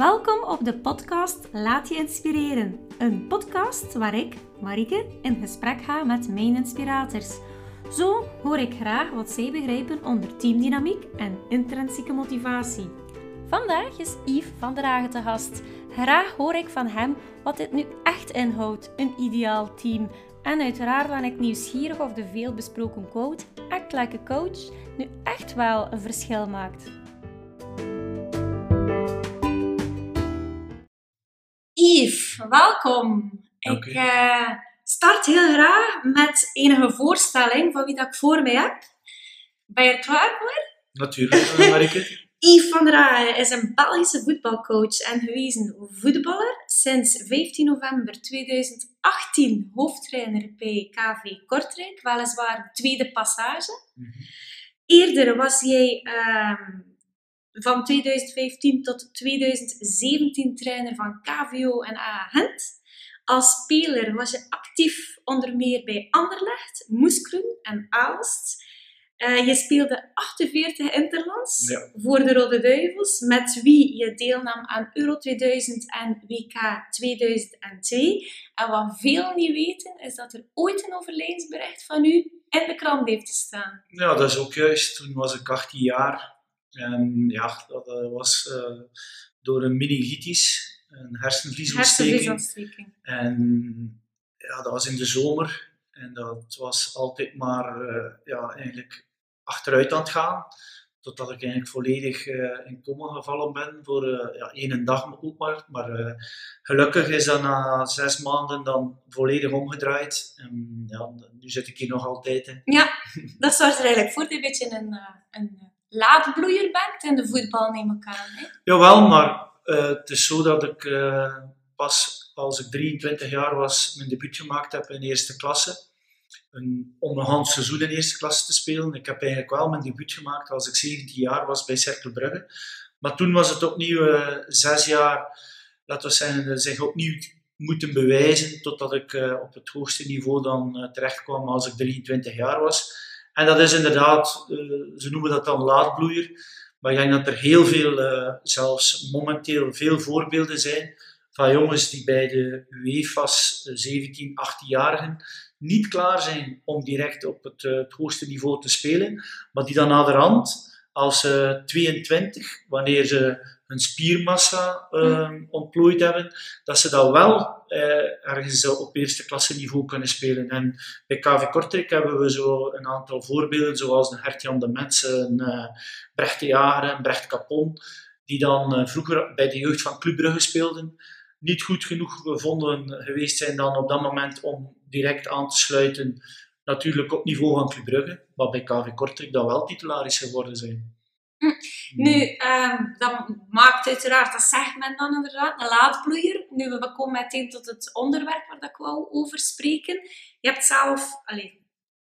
Welkom op de podcast Laat je inspireren. Een podcast waar ik, Marike, in gesprek ga met mijn inspirators. Zo hoor ik graag wat zij begrijpen onder teamdynamiek en intrinsieke motivatie. Vandaag is Yves van der Hagen te gast. Graag hoor ik van hem wat dit nu echt inhoudt, een ideaal team. En uiteraard ben ik nieuwsgierig of de veelbesproken quote Act like a coach nu echt wel een verschil maakt. Yves, welkom. Dank Ik eh, start heel graag met enige voorstelling van wie dat ik voor mij heb. Ben je er klaar voor? Natuurlijk, eh, Marike. Yves van der Hagen is een Belgische voetbalcoach en gewezen voetballer. Sinds 15 november 2018 hoofdtrainer bij KV Kortrijk, weliswaar de tweede passage. Mhm. Eerder was jij ehm, van 2015 tot 2017 trainer van KVO en AA Gent. Als speler was je actief onder meer bij Anderlecht, Moeskroen en Aalst. Eh, je speelde 48 interlands Ja. voor de Rode Duivels, met wie je deelnam aan Euro 2000 en WK 2002. En wat veel niet weten, is dat er ooit een overlijdensbericht van u in de krant heeft gestaan. Ja, dat is ook juist. Toen was ik 18 jaar. En ja, dat eh, was eh, door een meningitis, een hersenvliesontsteking. Hersenvliesontsteking. En ja, dat was in de zomer. En dat was altijd maar eh, ja, eigenlijk achteruit aan het gaan. Totdat ik eigenlijk volledig in coma gevallen ben voor eh, ja, één dag ook maar. Maar gelukkig is dat na zes maanden dan volledig omgedraaid. En ja, nu zit ik hier nog altijd. Hè. Ja, dat zorgt er eigenlijk voor dat je een beetje een, een laadbloeier bent in de voetbal, neem ik aan. Hè? Jawel, maar eh, het is zo dat ik eh, pas als ik 23 jaar was mijn debuut gemaakt heb in eerste klasse. Een, om een hand seizoen in eerste klasse te spelen. Ik heb eigenlijk wel mijn debuut gemaakt als ik 17 jaar was bij Cercle Brugge. Maar toen was het opnieuw eh, zes jaar, laten we zeggen, zich opnieuw moeten bewijzen totdat ik op het hoogste niveau dan terecht kwam als ik 23 jaar was. En dat is inderdaad, eh, ze noemen dat dan laadbloeier. Maar ik denk dat er heel veel, eh, zelfs momenteel veel voorbeelden zijn van jongens die bij de UEFA's eh, 17, 18-jarigen niet klaar zijn om direct op het, eh, het hoogste niveau te spelen, maar die dan naderhand, als ze 22, wanneer ze hun spiermassa eh, ontplooid hebben, dat ze dat wel eh, ergens eh, op eerste klasse niveau kunnen spelen. En bij KV Kortrijk hebben we zo een aantal voorbeelden, zoals een Hertjan de eh, Brecht de Jager en Brecht Capon, die dan eh, vroeger bij de jeugd van Club Brugge speelden, niet goed genoeg gevonden geweest zijn dan op dat moment om direct aan te sluiten, natuurlijk op niveau van Club Brugge, maar bij KV Kortrijk dan wel titularis geworden zijn. Hm. Nu, ehm, dat maakt uiteraard, dat zegt men dan inderdaad, een laadbloeier. Nu, we komen meteen tot het onderwerp waar dat ik wou over spreken. Je hebt zelf, allez,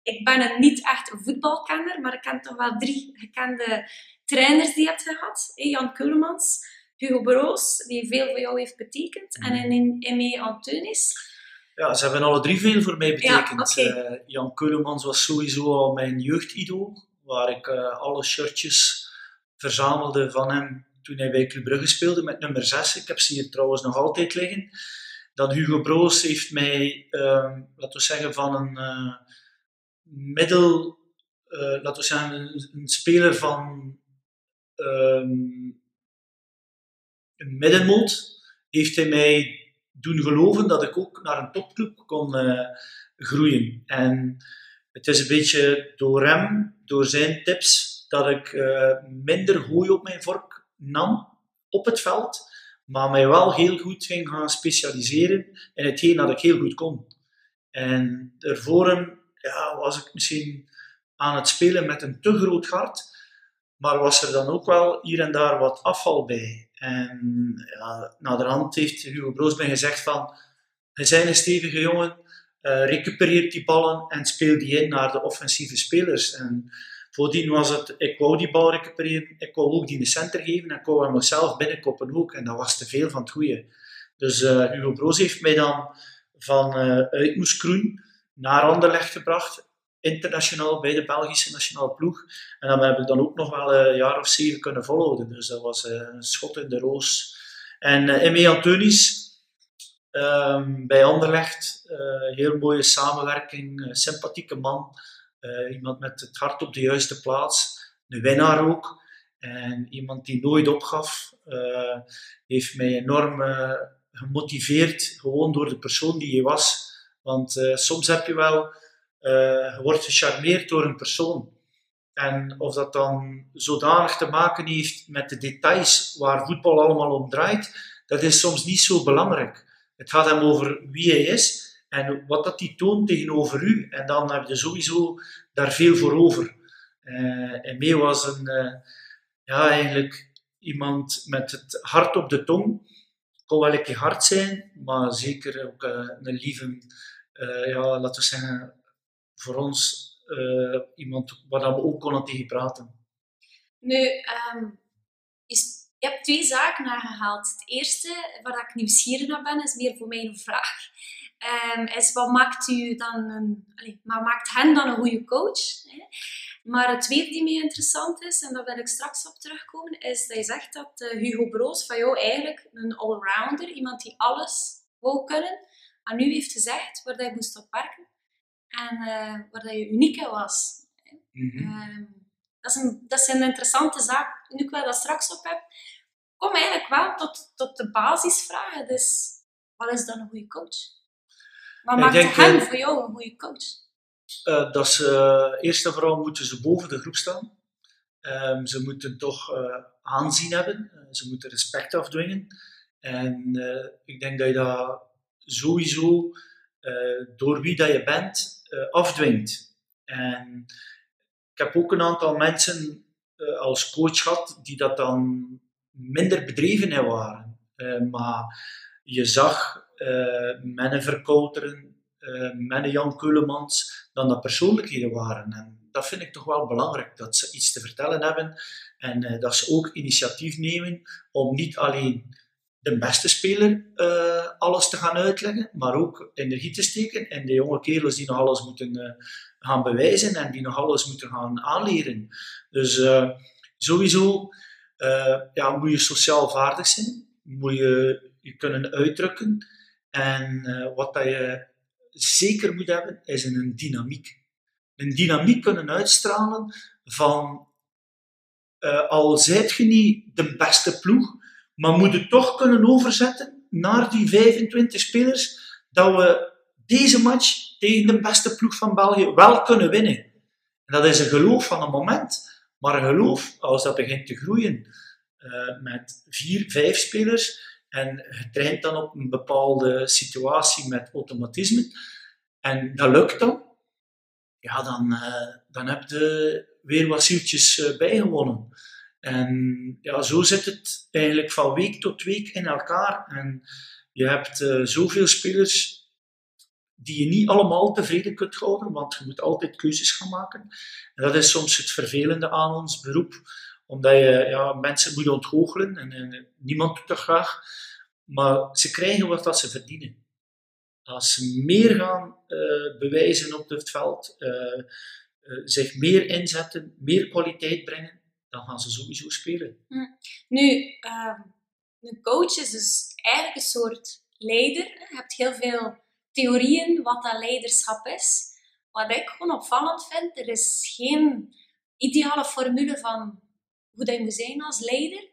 ik ben een niet echt een voetbalkenner, maar ik ken toch wel drie gekende trainers die je hebt gehad. hè. Jan Keulemans, Hugo Broos, die veel voor jou heeft betekend, en in Aimé Antunis. Ja, ze hebben alle drie veel voor mij betekend. Ja. Eh, Jan Keulemans was sowieso al mijn jeugdidool, waar ik eh, alle shirtjes verzamelde van hem toen hij bij Club speelde met nummer 6. Ik heb ze hier trouwens nog altijd liggen. Dan Hugo Broos heeft mij, ehm, laten we zeggen, van een eh, middel, eh, laten we zeggen, een, speler van ehm, een middenmoot, heeft hij mij doen geloven dat ik ook naar een topclub kon eh, groeien. En het is een beetje door hem, door zijn tips, dat ik eh, minder hooi op mijn vork nam op het veld, maar mij wel heel goed ging gaan specialiseren in hetgeen dat ik heel goed kon. En daarvoor ja, was ik misschien aan het spelen met een te groot hart, maar was er dan ook wel hier en daar wat afval bij. En ja, naderhand heeft Hugo Broos mij gezegd van, je bent een stevige jongen, eh recupereer die ballen en speel die in naar de offensieve spelers. En voordien was het, ik wou die bal recupereren, ik wou ook die de center geven en ik wou hem mezelf binnenkoppen ook. En dat was te veel van het goede. Dus eh, Hugo Broos heeft mij dan van eh uit naar Anderlecht gebracht, internationaal bij de Belgische nationale ploeg. En dat heb ik dan ook nog wel een jaar of zeven kunnen volhouden. Dus dat was eh, een schot in de roos. En uh, Emme Antonis, um, bij Anderlecht, uh, heel mooie samenwerking, sympathieke man, iemand met het hart op de juiste plaats, een winnaar ook. En iemand die nooit opgaf, heeft mij enorm gemotiveerd, gewoon door de persoon die je was. Want soms heb je wel, je wordt gecharmeerd door een persoon. En of dat dan zodanig te maken heeft met de details waar voetbal allemaal om draait, dat is soms niet zo belangrijk. Het gaat hem over wie hij is en wat dat hij toont tegenover u. En dan heb je sowieso daar veel voor over. Uh, en mee was een, uh, ja, eigenlijk iemand met het hart op de tong. Kon wel een keer hard zijn, maar zeker ook uh, een lieve, ja, laten we zeggen, voor ons iemand waar we ook konden tegen praten. Nu, um, is, je hebt twee zaken aangehaald. Het eerste, waar ik nieuwsgierig naar ben, is meer voor mij een vraag. Um, is wat maakt, u dan een, allez, maar maakt hen dan een goede coach? Hè? Maar het tweede die mij interessant is, en daar wil ik straks op terugkomen, is dat je zegt dat uh, Hugo Broos van jou eigenlijk een allrounder, iemand die alles wil kunnen, aan u heeft gezegd waar hij moest op werken en uh, waar dat je uniek in was. Mm -hmm. dat, is een, dat is een interessante zaak. Nu ik wel dat straks op heb, kom eigenlijk wel tot, tot de basisvragen. Dus wat is dan een goede coach? Wat maakt denk, hem voor jou een goede coach? Uh, dat ze, eerst en vooral moeten ze boven de groep staan. Um, ze moeten toch uh, aanzien hebben. Uh, ze moeten respect afdwingen. En ik denk dat je dat sowieso door wie dat je bent uh, afdwingt. En ik heb ook een aantal mensen uh, als coach gehad die dat dan minder bedreven in waren. Uh, maar je zag met een verkouteren, een Jan Keulemans, dan dat persoonlijkheden waren. En dat vind ik toch wel belangrijk, dat ze iets te vertellen hebben en dat ze ook initiatief nemen om niet alleen de beste speler alles te gaan uitleggen, maar ook energie te steken en de jonge kerels die nog alles moeten gaan bewijzen en die nog alles moeten gaan aanleren. Dus sowieso ja, moet je sociaal vaardig zijn, moet je je kunnen uitdrukken en wat dat je zeker moet hebben is een dynamiek. Een dynamiek kunnen uitstralen van al zijt je niet de beste ploeg, maar moeten toch kunnen overzetten naar die 25 spelers dat we deze match tegen de beste ploeg van België wel kunnen winnen. En dat is een geloof van een moment, maar een geloof als dat begint te groeien uh, met vier, vijf spelers en je traint dan op een bepaalde situatie met automatisme en dat lukt dan, ja, dan, uh, dan heb je weer wat zieltjes uh, bijgewonnen. En ja, zo zit het eigenlijk van week tot week in elkaar. En je hebt uh, zoveel spelers die je niet allemaal tevreden kunt houden, want je moet altijd keuzes gaan maken. En dat is soms het vervelende aan ons beroep, omdat je ja, mensen moet ontgoochelen en, en niemand doet dat graag. Maar ze krijgen wat dat ze verdienen. Als ze meer gaan uh, bewijzen op het veld, uh, zich meer inzetten, meer kwaliteit brengen, dan gaan ze sowieso spelen. Hm. Nu, uh, een coach is dus eigenlijk een soort leider. Je hebt heel veel theorieën wat dat leiderschap is. Wat ik gewoon opvallend vind, er is geen ideale formule van hoe dat je moet zijn als leider.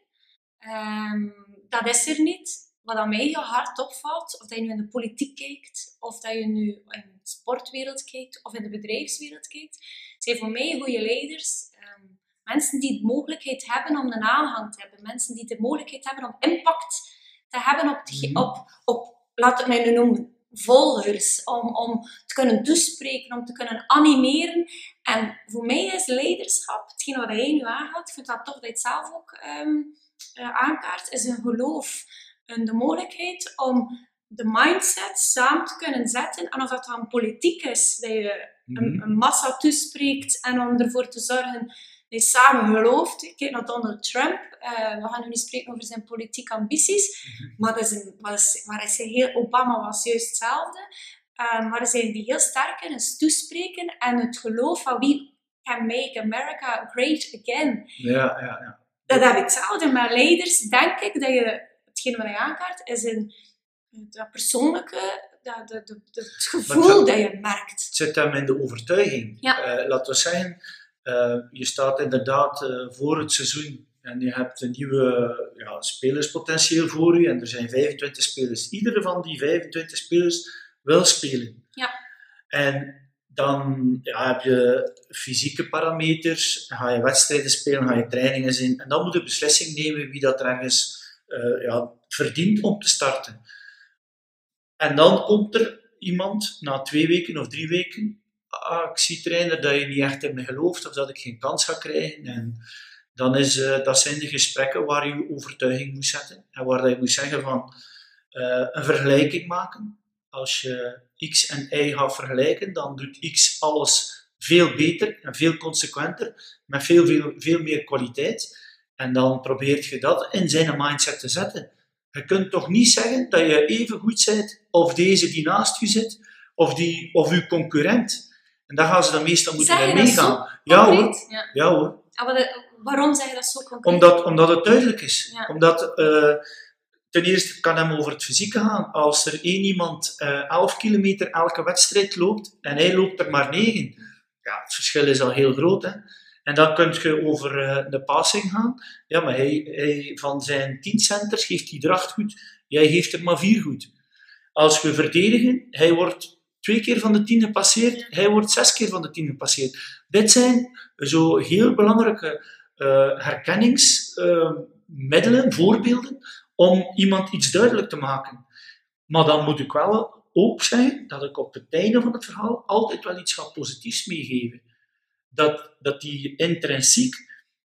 Um, dat is er niet. Wat aan mij heel hard opvalt, of dat je nu in de politiek kijkt, of dat je nu in de sportwereld kijkt, of in de bedrijfswereld kijkt, zijn voor mij goede leiders um, Mensen die de mogelijkheid hebben om een aanhang te hebben. Mensen die de mogelijkheid hebben om impact te hebben op, mhm. op, op laat het mij nu noemen, volgers. Om, om te kunnen toespreken, om te kunnen animeren. En voor mij is leiderschap, hetgeen wat jij nu aangaat, ik vind dat toch dat je het zelf ook um, aankaart, is een geloof. En de mogelijkheid om de mindset samen te kunnen zetten. En of dat dan politiek is, dat je een, mhm. een massa toespreekt en om ervoor te zorgen die samen gelooft. Kijk naar Donald Trump. Uh, we gaan nu niet spreken over zijn politieke ambities. Mhm. Maar dat is een, was, waar is hij heel, Obama was juist hetzelfde. Um, maar zijn die heel sterk in het toespreken en het geloof van wie can make America great again. Ja, ja, ja. Dat heb ik hetzelfde met leiders. Denk ik dat je hetgeen wat je aankaart, is in dat persoonlijke, dat, het gevoel dat, je merkt. Het zit hem in de overtuiging. Ja. Uh, laten we zeggen, uh, je staat inderdaad uh, voor het seizoen en je hebt een nieuwe ja, spelerspotentieel voor je en er zijn 25 spelers. Iedere van die 25 spelers wil spelen. Ja. En dan ja, heb je fysieke parameters, ga je wedstrijden spelen, ga je trainingen zien en dan moet je beslissing nemen wie dat ergens ja, verdient om te starten. En dan komt er iemand na twee weken of drie weken. Ah, ik zie trainer dat je niet echt in me gelooft of dat ik geen kans ga krijgen. En dan is, uh, dat zijn de gesprekken waar je je overtuiging moet zetten. En waar je moet zeggen van uh, een vergelijking maken. Als je X en Y gaat vergelijken, dan doet X alles veel beter en veel consequenter, met veel, veel, veel meer kwaliteit. En dan probeert je dat in zijn mindset te zetten. Je kunt toch niet zeggen dat je even goed bent of deze die naast je zit, of, die, of uw concurrent. En daar gaan ze dan meestal moeten mee meegaan. Ja hoor. Ja. Ja hoor. Ah, waarom zeg je dat zo concreet? Omdat, omdat het duidelijk is. Ja. Omdat eh, ten eerste kan hem over het fysieke gaan. Als er één iemand eh 11 kilometer elke wedstrijd loopt en hij loopt er maar 9, ja, het verschil is al heel groot. Hè? En dan kun je over eh, de passing gaan. Ja, maar hij, hij, van zijn 10 centers geeft hij 8 goed. Jij geeft er maar 4 goed. Als we verdedigen, hij wordt twee keer van de 10 gepasseerd, hij wordt zes keer van de 10 gepasseerd. Dit zijn zo heel belangrijke eh, herkenningsmiddelen, voorbeelden, om iemand iets duidelijk te maken. Maar dan moet ik wel ook zeggen dat ik op het einde van het verhaal altijd wel iets ga positiefs meegeven. Dat, dat die intrinsiek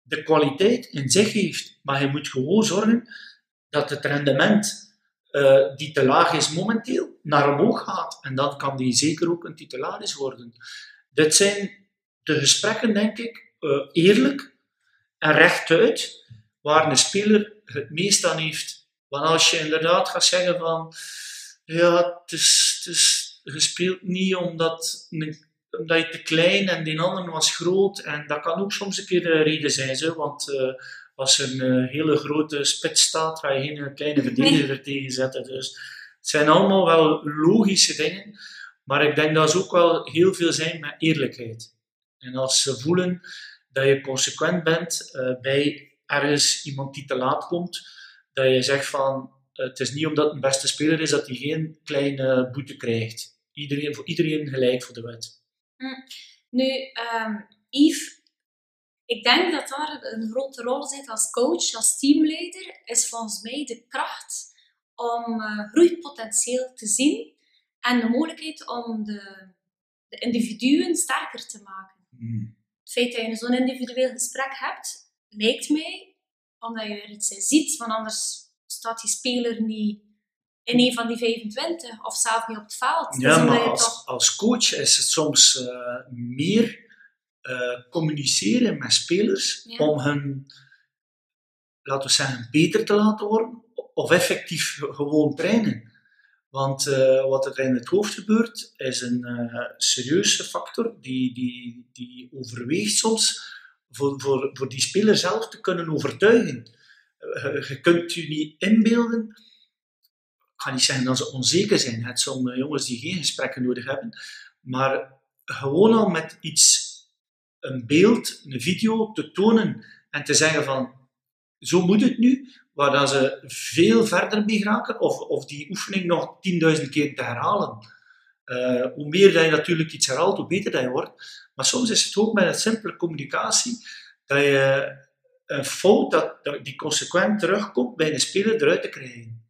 de kwaliteit in zich heeft. Maar je moet gewoon zorgen dat het rendement eh, die te laag is momenteel, naar omhoog gaat. En dan kan die zeker ook een titularis worden. Dit zijn de gesprekken, denk ik, eh, eerlijk en rechtuit, waar een speler het meest aan heeft. Want als je inderdaad gaat zeggen van, ja, het is, het is gespeeld niet omdat, omdat je te klein en die andere was groot. En dat kan ook soms een keer de reden zijn, zo, want eh, als er een eh, hele grote spits staat, ga je geen kleine verdediger er tegen zetten. Dus het zijn allemaal wel logische dingen, maar ik denk dat ze ook wel heel veel zijn met eerlijkheid. En als ze voelen dat je consequent bent eh, bij ergens iemand die te laat komt, dat je zegt van het is niet omdat het een beste speler is dat hij geen kleine boete krijgt. Iedereen, voor iedereen gelijk voor de wet. Nu, ehm, Yves, ik denk dat daar een grote rol zit als coach, als teamleider, is volgens mij de kracht om eh, groeipotentieel te zien en de mogelijkheid om de, de individuen sterker te maken. Het feit dat je zo'n individueel gesprek hebt, lijkt mij, omdat je er iets in ziet, want anders staat die speler niet in een van die 25 of zelf niet op het veld. Dus Ja, omdat maar als, toch- als coach is het soms eh, meer eh, communiceren met spelers Ja. om hen, laten we zeggen, beter te laten worden of effectief ge- gewoon trainen. Want eh, wat er in het hoofd gebeurt, is een serieuze factor die, die, die overweegt soms voor, voor, voor die speler zelf te kunnen overtuigen. Eh, je kunt je niet inbeelden ik ga niet zeggen dat ze onzeker zijn. Het zijn jongens die geen gesprekken nodig hebben. Maar gewoon al met iets, een beeld, een video te tonen en te zeggen van zo moet het nu, waar ze veel verder mee geraken of, of die oefening nog 10.000 keer te herhalen. Eh, hoe meer dat je natuurlijk iets herhaalt, hoe beter dat je wordt. Maar soms is het ook met een simpele communicatie dat je een fout dat, dat die consequent terugkomt bij een speler eruit te krijgen.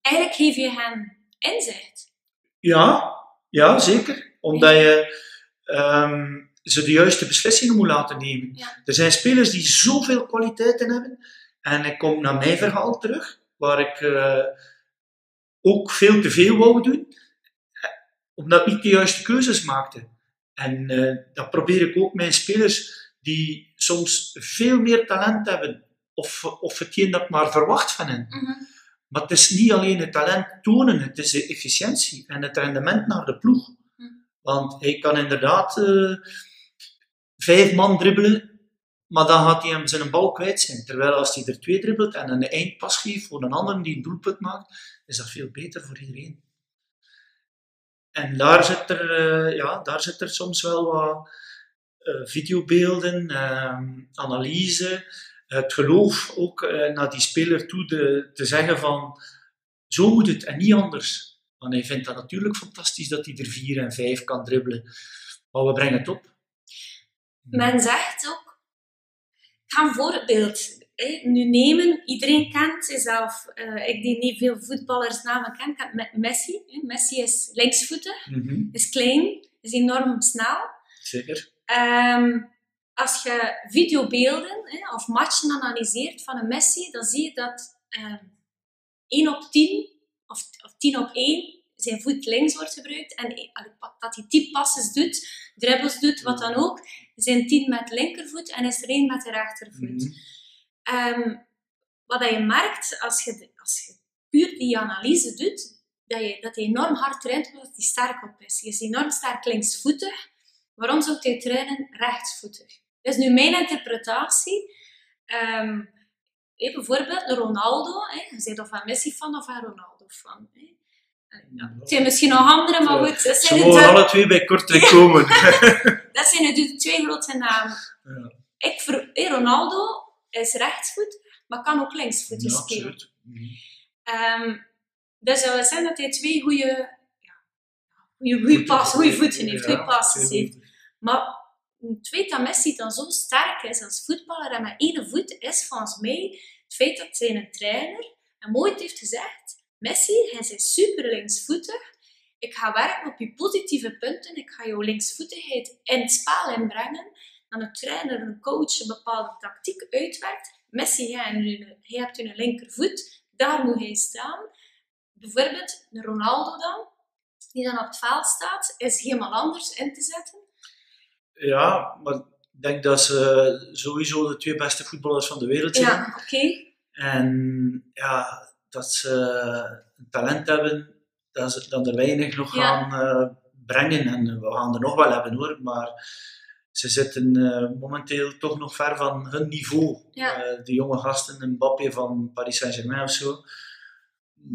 Eigenlijk geef je hen inzicht. Ja, ja zeker. Omdat je ehm, ze de juiste beslissingen moet laten nemen. Ja. Er zijn spelers die zoveel kwaliteiten hebben. En ik kom naar mijn verhaal terug, waar ik eh, ook veel te veel wou doen, omdat ik niet de juiste keuzes maakte. En eh, dat probeer ik ook mijn spelers die soms veel meer talent hebben, of, of hetgeen dat maar verwacht van hen. Mhm. Maar het is niet alleen het talent tonen, het is de efficiëntie en het rendement naar de ploeg. Hm. Want hij kan inderdaad eh, vijf man dribbelen maar dan gaat hij hem zijn bal kwijt zijn. Terwijl als hij er twee dribbelt en een eindpas geeft voor een ander die een doelpunt maakt, is dat veel beter voor iedereen. En daar zit er, uh, ja, daar zit er soms wel wat uh, videobeelden, uh, analyse, het geloof ook uh, naar die speler toe te zeggen van zo moet het en niet anders. Want hij vindt dat natuurlijk fantastisch dat hij er vier en vijf kan dribbelen. Maar we brengen het op. Men zegt ook, ik ga een voorbeeld hè, nu nemen. Iedereen kent zelf, uh, ik die niet veel voetballers namen ken, kent Messi. Messi is linksvoetig, mm -hmm. is klein, is enorm snel. Zeker. Um, als je videobeelden of matchen analyseert van een Messi, dan zie je dat um, 1 op 10 of, of 10 op 1 zijn voet links wordt gebruikt en dat hij 10 passes doet, dribbles doet, wat dan ook, zijn 10 met linkervoet en is er één met de rechtervoet. Mm -hmm. Um, wat je merkt als je, als je puur die analyse doet, dat, je, dat enorm hard traint omdat hij sterk op is. Hij is enorm sterk linksvoetig. Waarom zou hij trainen rechtsvoetig? Dat is nu mijn interpretatie. Um, hey, bijvoorbeeld Ronaldo. Hey, je zegt of van Messi van of van Ronaldo van. Hey. Ja, het zijn misschien nog andere, maar goed. Dat zijn Ze mogen alle twee bij Kortrijk komen. dat zijn de twee grote namen. Ja. Ik, hey, Ronaldo is rechtsvoet, maar kan ook linksvoet ja, spelen. Um, dat zou zeggen dat hij twee goede, goede, goede, pas, goede voeten heeft, goede passes heeft. Maar feit dat Messi dan zo sterk is als voetballer en met één voet is volgens mij het feit dat zijn trainer en nooit heeft gezegd Messi, hij is super linksvoetig. Ik ga werken op je positieve punten. Ik ga jouw linksvoetigheid in het spel inbrengen. Dan een trainer, een coach een bepaalde tactiek uitwerkt. Messi, hij hebt een linkervoet. Daar moet hij staan. Bijvoorbeeld een Ronaldo dan, die dan op het veld staat, is helemaal anders in te zetten. Ja, maar ik denk dat ze sowieso de twee beste voetballers van de wereld zijn. Ja, oké. Okay. En ja, dat ze een talent hebben dat ze dan er weinig nog ja. gaan uh, brengen. En we gaan er nog wel hebben hoor, maar ze zitten uh, momenteel toch nog ver van hun niveau. Ja. Uh, de jonge gasten, Mbappé van Paris Saint-Germain of zo.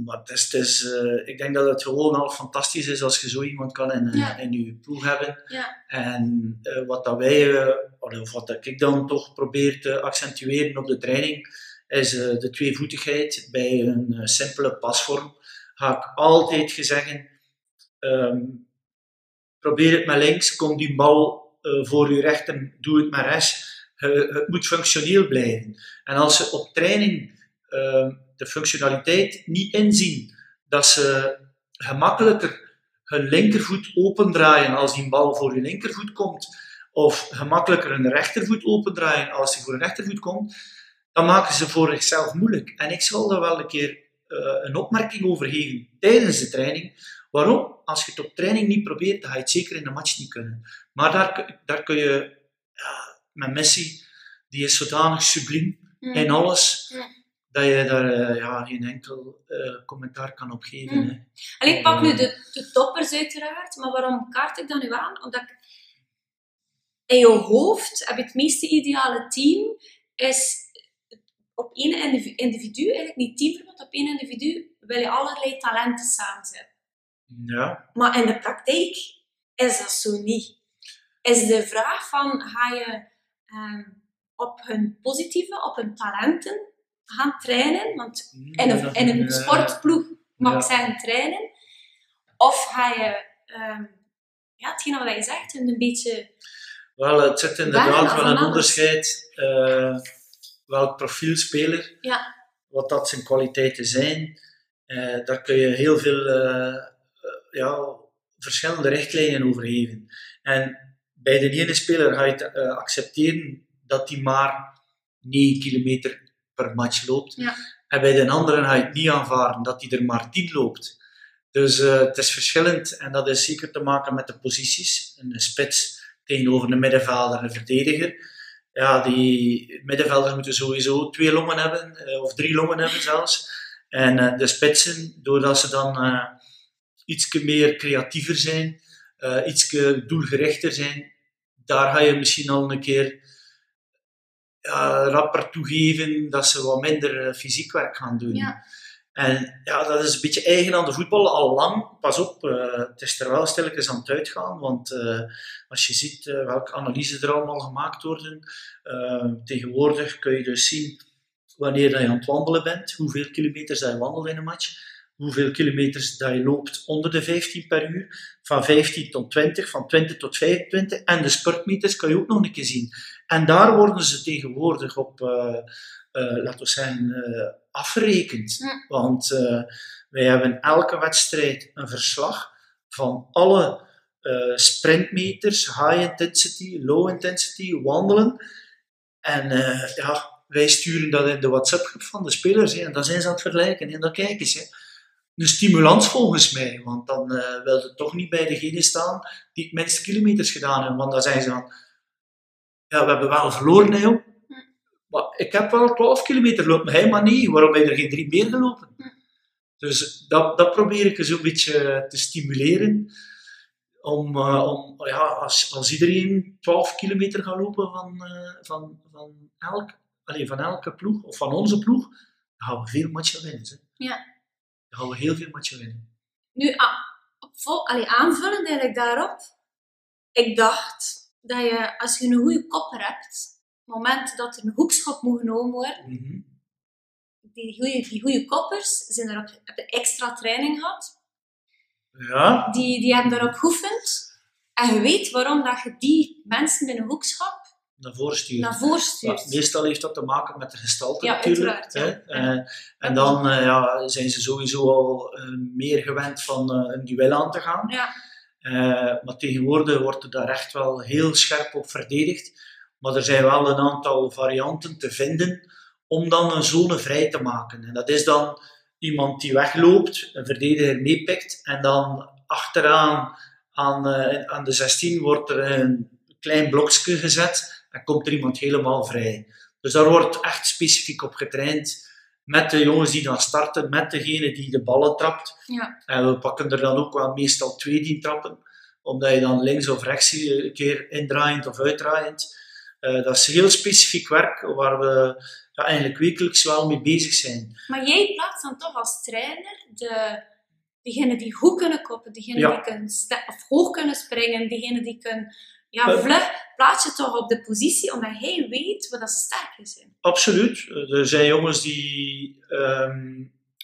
Maar het is, het is ik denk dat het gewoon al fantastisch is als je zo iemand kan in, ja. in je ploeg hebben. Ja. En wat dat wij, of wat dat ik dan toch probeer te accentueren op de training, is de tweevoetigheid bij een simpele pasvorm. Ga ik altijd zeggen, um, probeer het met links, kom die bal voor je recht en doe het met rechts. het moet functioneel blijven. En als ze op training ehm, de functionaliteit niet inzien, dat ze gemakkelijker hun linkervoet opendraaien als die bal voor je linkervoet komt, of gemakkelijker hun rechtervoet opendraaien als die voor hun rechtervoet komt, dan maken ze voor zichzelf moeilijk. En ik zal daar wel een keer uh, een opmerking over geven tijdens de training. Waarom? Als je het op training niet probeert, dan ga je het zeker in de match niet kunnen. Maar daar, daar kun je, ja, met Messi, die is zodanig subliem mm. in alles, mm. dat je daar uh, ja, geen enkel uh, commentaar kan op geven. Mm. Hè. Ik pak nu de, de toppers uiteraard, maar waarom kaart ik dat nu aan? Omdat ik, in je hoofd heb je het meeste ideale team, is op één individu, eigenlijk niet teamverband, op één individu wil je allerlei talenten samenzetten. Ja. Maar in de praktijk is dat zo niet. Is de vraag van, ga je um, op hun positieve, op hun talenten gaan trainen? Want in een, in een sportploeg mag ik zeggen trainen. Of ga je, um, ja, hetgene wat je zegt, een beetje... Wel, het zit inderdaad wel een onderscheid... Uh, welk profielspeler, ja. wat dat zijn kwaliteiten zijn. Uh, daar kun je heel veel uh, ja, verschillende richtlijnen over geven. En bij de ene speler ga je uh, accepteren dat hij maar 9 kilometer per match loopt. Ja. En bij de andere ga je het niet aanvaarden dat hij er maar 10 loopt. Dus het is verschillend en dat is zeker te maken met de posities. Een spits tegenover een middenvelder en een verdediger ja, die middenvelders moeten sowieso twee longen hebben, eh, of drie longen hebben zelfs. En uh, de spitsen, doordat ze dan iets meer creatiever zijn, iets doelgerichter zijn, daar ga je misschien al een keer ja, rapper toegeven dat ze wat minder eh, fysiek werk gaan doen. Ja. En ja, dat is een beetje eigen aan de voetbal al lang. Pas op, eh, het is er wel stilletjes aan het uitgaan. Want eh, als je ziet welke analyses er allemaal gemaakt worden, tegenwoordig kun je dus zien wanneer je aan het wandelen bent, hoeveel kilometers je wandelt in een match, hoeveel kilometers dat je loopt onder de 15 per uur, van 15 tot 20, van 20 tot 25. En de sportmeters kan je ook nog een keer zien. En daar worden ze tegenwoordig op, eh, eh, laten we zeggen, eh, afgerekend. Ja. Want wij hebben elke wedstrijd een verslag van alle sprintmeters, high intensity, low intensity, wandelen. En ja, wij sturen dat in de WhatsApp-groep van de spelers. Hè, en dan zijn ze aan het vergelijken. En dan kijken ze. Een stimulans volgens mij. Want dan eh wil je toch niet bij degene staan die het minste kilometers gedaan hebben. Want dan zeggen ze van... Ja, we hebben wel verloren, hè. Maar ik heb wel 12 kilometer maar hij maar niet. Waarom heb je er geen drie meer gelopen? Dus dat, dat probeer ik zo'n beetje te stimuleren. Om, eh, om ja, als, als iedereen 12 kilometer gaat lopen van, eh, van, van, elk, allee, van elke ploeg, of van onze ploeg, dan gaan we veel matchen winnen. Hè. Ja. Dan gaan we heel veel matchen winnen. Nu, ah, op vol, allee, aanvullend eigenlijk daarop, ik dacht dat je, als je een goede kopper hebt, op het moment dat er een hoekschop moet genomen worden, Mhm. die goede, die goede koppers zijn erop, hebben extra training gehad, Ja, die, die hebben daarop geoefend. En je weet waarom dat je die mensen in een hoekschap naar voren sturen. naar voren Ja, stuurt. meestal heeft dat te maken met de gestalte Ja, natuurlijk. hè. ja. Eh, en dan eh, ja, zijn ze sowieso al eh, meer gewend van een duel aan te gaan. Ja, maar tegenwoordig wordt er daar echt wel heel scherp op verdedigd. Maar er zijn wel een aantal varianten te vinden om dan een zone vrij te maken. En dat is dan iemand die wegloopt, een verdediger meepikt en dan achteraan aan, aan de 16 wordt er een klein blokje gezet en komt er iemand helemaal vrij. Dus daar wordt echt specifiek op getraind met de jongens die dan starten, met degene die de ballen trapt. ja. En we pakken er dan ook wel meestal twee die trappen, omdat je dan links of rechts een keer indraaiend of uitdraaiend. Eh, dat is heel specifiek werk waar we ja, eigenlijk wekelijks wel mee bezig zijn. Maar jij plaatst dan toch als trainer de, diegenen die goed kunnen koppen, diegenen Ja. die kunnen of hoog kunnen springen, diegenen die kunnen ja, Eh. vlug, plaats je toch op de positie omdat hij weet wat dat ze sterk zijn. Absoluut. Eh, Er zijn jongens die ehm,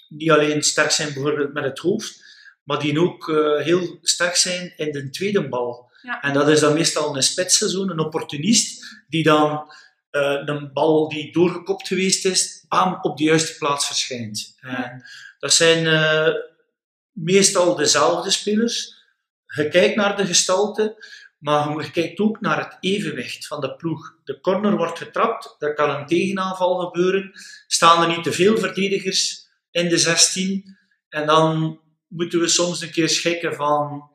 niet alleen sterk zijn bijvoorbeeld met het hoofd, maar die ook eh, heel sterk zijn in de tweede bal. Ja. En dat is dan meestal een spitsseizoen, een opportunist, die dan een bal die doorgekopt geweest is, bam, op de juiste plaats verschijnt. En dat zijn meestal dezelfde spelers. Je kijkt naar de gestalte, maar je kijkt ook naar het evenwicht van de ploeg. De corner wordt getrapt, er kan een tegenaanval gebeuren. Staan er niet te veel verdedigers in de 16? En dan moeten we soms een keer schikken van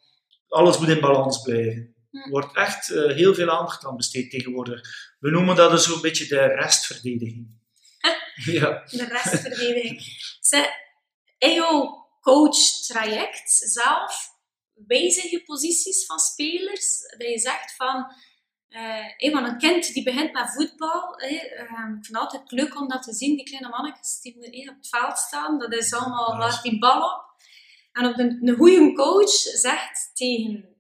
alles moet in balans blijven. Er wordt echt eh, heel veel aandacht aan besteed tegenwoordig. We noemen dat dus zo'n beetje de restverdediging. ja. De restverdediging. Ze, in jouw coach-traject zelf, wijzig je posities van spelers? Dat je zegt van, hé, want een kind die begint met voetbal, hé, ehm, ik vind het altijd leuk om dat te zien, die kleine mannetjes die hé, op het veld staan, dat is allemaal, waar die bal op. En op een, een goede coach zegt tegen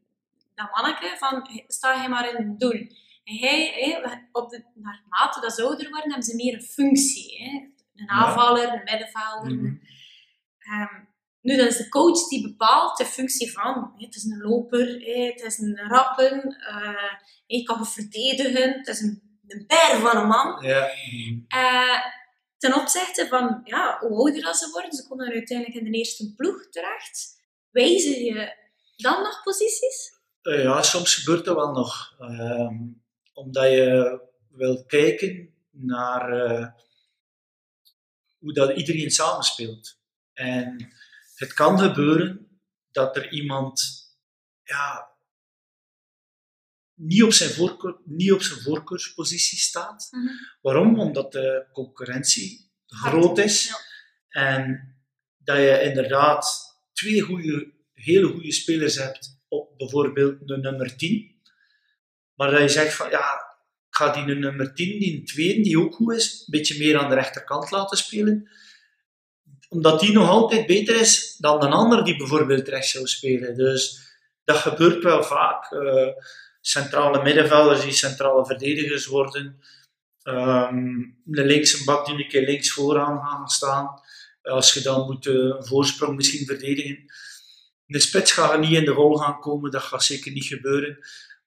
dat manneke van, sta je maar in het doel. En hij, op de, naarmate dat ze ouder worden, hebben ze meer een functie. Een aanvaller, een middenvelder. Mhm. Ehm, nu, dat is de coach die bepaalt de functie van. het is een loper, het is een rappen, eh, je kan goed verdedigen, het is een, een van een man. Ja. Eh, ten opzichte van ja, hoe ouder dat ze worden, ze komen dan uiteindelijk in de eerste ploeg terecht. Wijzig je dan nog posities? Eh, ja, soms gebeurt dat wel nog. Ehm, omdat je wil kijken naar hoe dat iedereen samenspeelt. En het kan gebeuren dat er iemand ja, niet, op zijn voorkeur, niet op zijn voorkeurspositie staat. Waarom? Omdat de concurrentie groot is. Ja. En dat je inderdaad twee goede, hele goede spelers hebt op bijvoorbeeld de nummer 10. Maar dat je zegt van ja, ik ga die nummer 10, die tweede, die ook goed is, een beetje meer aan de rechterkant laten spelen. Omdat die nog altijd beter is dan een ander die bijvoorbeeld rechts zou spelen. Dus dat gebeurt wel vaak. Uh, centrale middenvelders die centrale verdedigers worden. Um, de linkse bak die een keer links vooraan gaan staan. Als je dan moet uh, een voorsprong misschien verdedigen. De spits gaat niet in de rol gaan komen, dat gaat zeker niet gebeuren.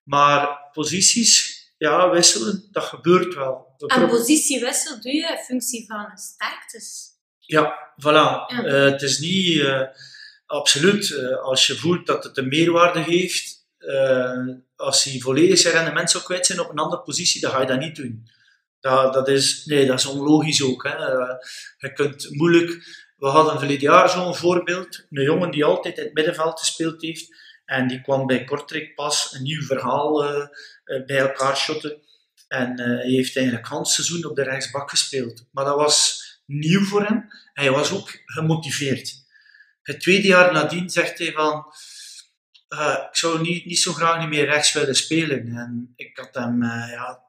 Maar posities ja, wisselen, dat gebeurt wel. En positiewissel doe je in functie van sterktes. Ja, voilà. Ja. Uh, het is niet uh, absoluut. Uh, als je voelt dat het een meerwaarde heeft, als hij volledig zijn rendement zou kwijt zijn op een andere positie, dan ga je dat niet doen. Dat, dat, is, nee, dat is onlogisch ook. Hè. je kunt moeilijk... We hadden verleden jaar zo'n voorbeeld. Een jongen die altijd in het middenveld gespeeld heeft. En die kwam bij Kortrijk pas een nieuw verhaal eh, bij elkaar shotten. En hij heeft eigenlijk een seizoen op de rechtsbak gespeeld. Maar dat was nieuw voor hem. Hij was ook gemotiveerd. Het tweede jaar nadien zegt hij van... Uh, ik zou niet, niet zo graag niet meer rechts willen spelen. En ik had hem... ja,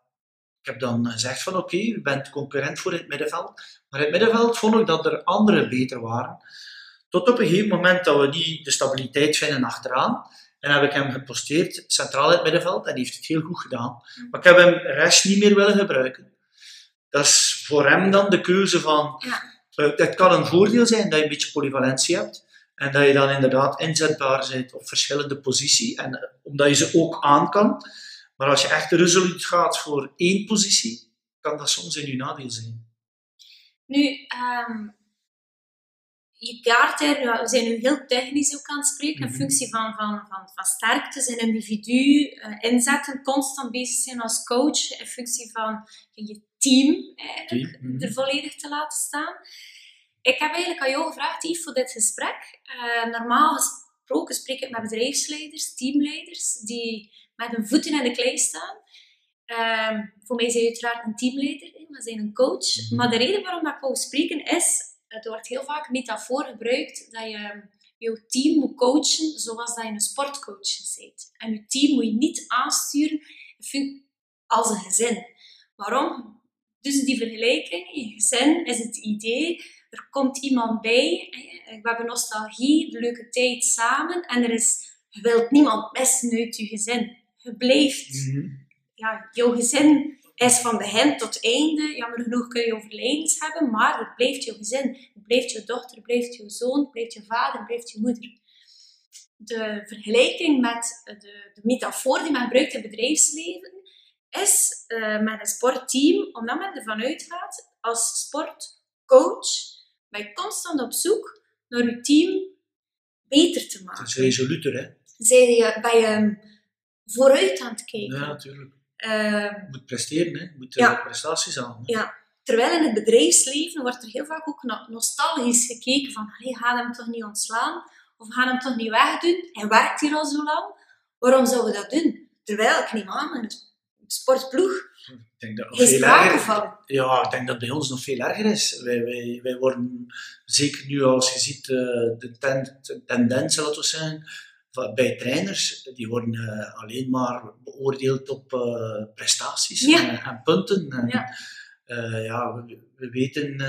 ik heb dan gezegd van oké, okay, je bent concurrent voor het middenveld. Maar in het middenveld vond ik dat er anderen beter waren. Tot op een gegeven moment dat we niet de stabiliteit vinden achteraan. En heb ik hem geposteerd centraal in het middenveld en hij heeft het heel goed gedaan. Maar ik heb hem rechts niet meer willen gebruiken. Dat is voor hem dan de keuze van... Ja. Uh, het kan een voordeel zijn dat je een beetje polyvalentie hebt. En dat je dan inderdaad inzetbaar bent op verschillende posities. En uh, omdat je ze ook aan kan. Maar als je echt resoluut gaat voor één positie, kan dat soms in je nadeel zijn. Nu, um, je kaart er, we zijn nu heel technisch ook aan het spreken, in mhm. functie van, van, van, van sterktes en individu, uh, inzetten, constant bezig zijn als coach, in functie van je team eigenlijk mhm. er volledig te laten staan. Ik heb eigenlijk aan jou gevraagd, Yves, voor dit gesprek. Uh, normaal gesproken spreek ik met bedrijfsleiders, teamleiders, die met hun voeten in de klei staan. Uh, voor mij zijn je uiteraard een teamleider, maar zijn een coach. Mhm. Maar de reden waarom ik wou spreken is het wordt heel vaak metafoor gebruikt dat je je team moet coachen zoals dat je een sportcoach bent. En je team moet je niet aansturen als een gezin. Waarom? Dus die vergelijking, je gezin is het idee, er komt iemand bij, we hebben nostalgie, de leuke tijd samen en er is, je wilt niemand missen uit je gezin. Je blijft, mm ja, jouw gezin is van begin tot einde. Jammer genoeg kun je overlijdens hebben, maar het blijft je gezin. Het blijft je dochter, het blijft je zoon, het blijft je vader, het blijft je moeder. De vergelijking met de, de metafoor die men gebruikt in het bedrijfsleven is uh, met een sportteam, omdat men ervan uitgaat, als sportcoach ben je constant op zoek naar je team beter te maken. Dat is resoluter, hè? Zij je, ben je vooruit aan het kijken. Ja, natuurlijk. Uh, moet presteren, hè? moet ja. prestaties aan. Ja. Terwijl in het bedrijfsleven wordt er heel vaak ook nostalgisch gekeken van hey, ga hem toch niet ontslaan? Of ga hem toch niet wegdoen? Hij werkt hier al zo lang. Waarom zouden we dat doen? Terwijl ik neem aan, een sportploeg ik denk dat van. Ja, ik denk dat bij ons nog veel erger is. Wij, wij, wij worden, zeker nu als je ziet, eh, de, ten, de tendens, laten we zeggen, bij trainers, die worden uh, alleen maar beoordeeld op uh, prestaties en, en, punten. En, ja. Uh, ja, we, we weten,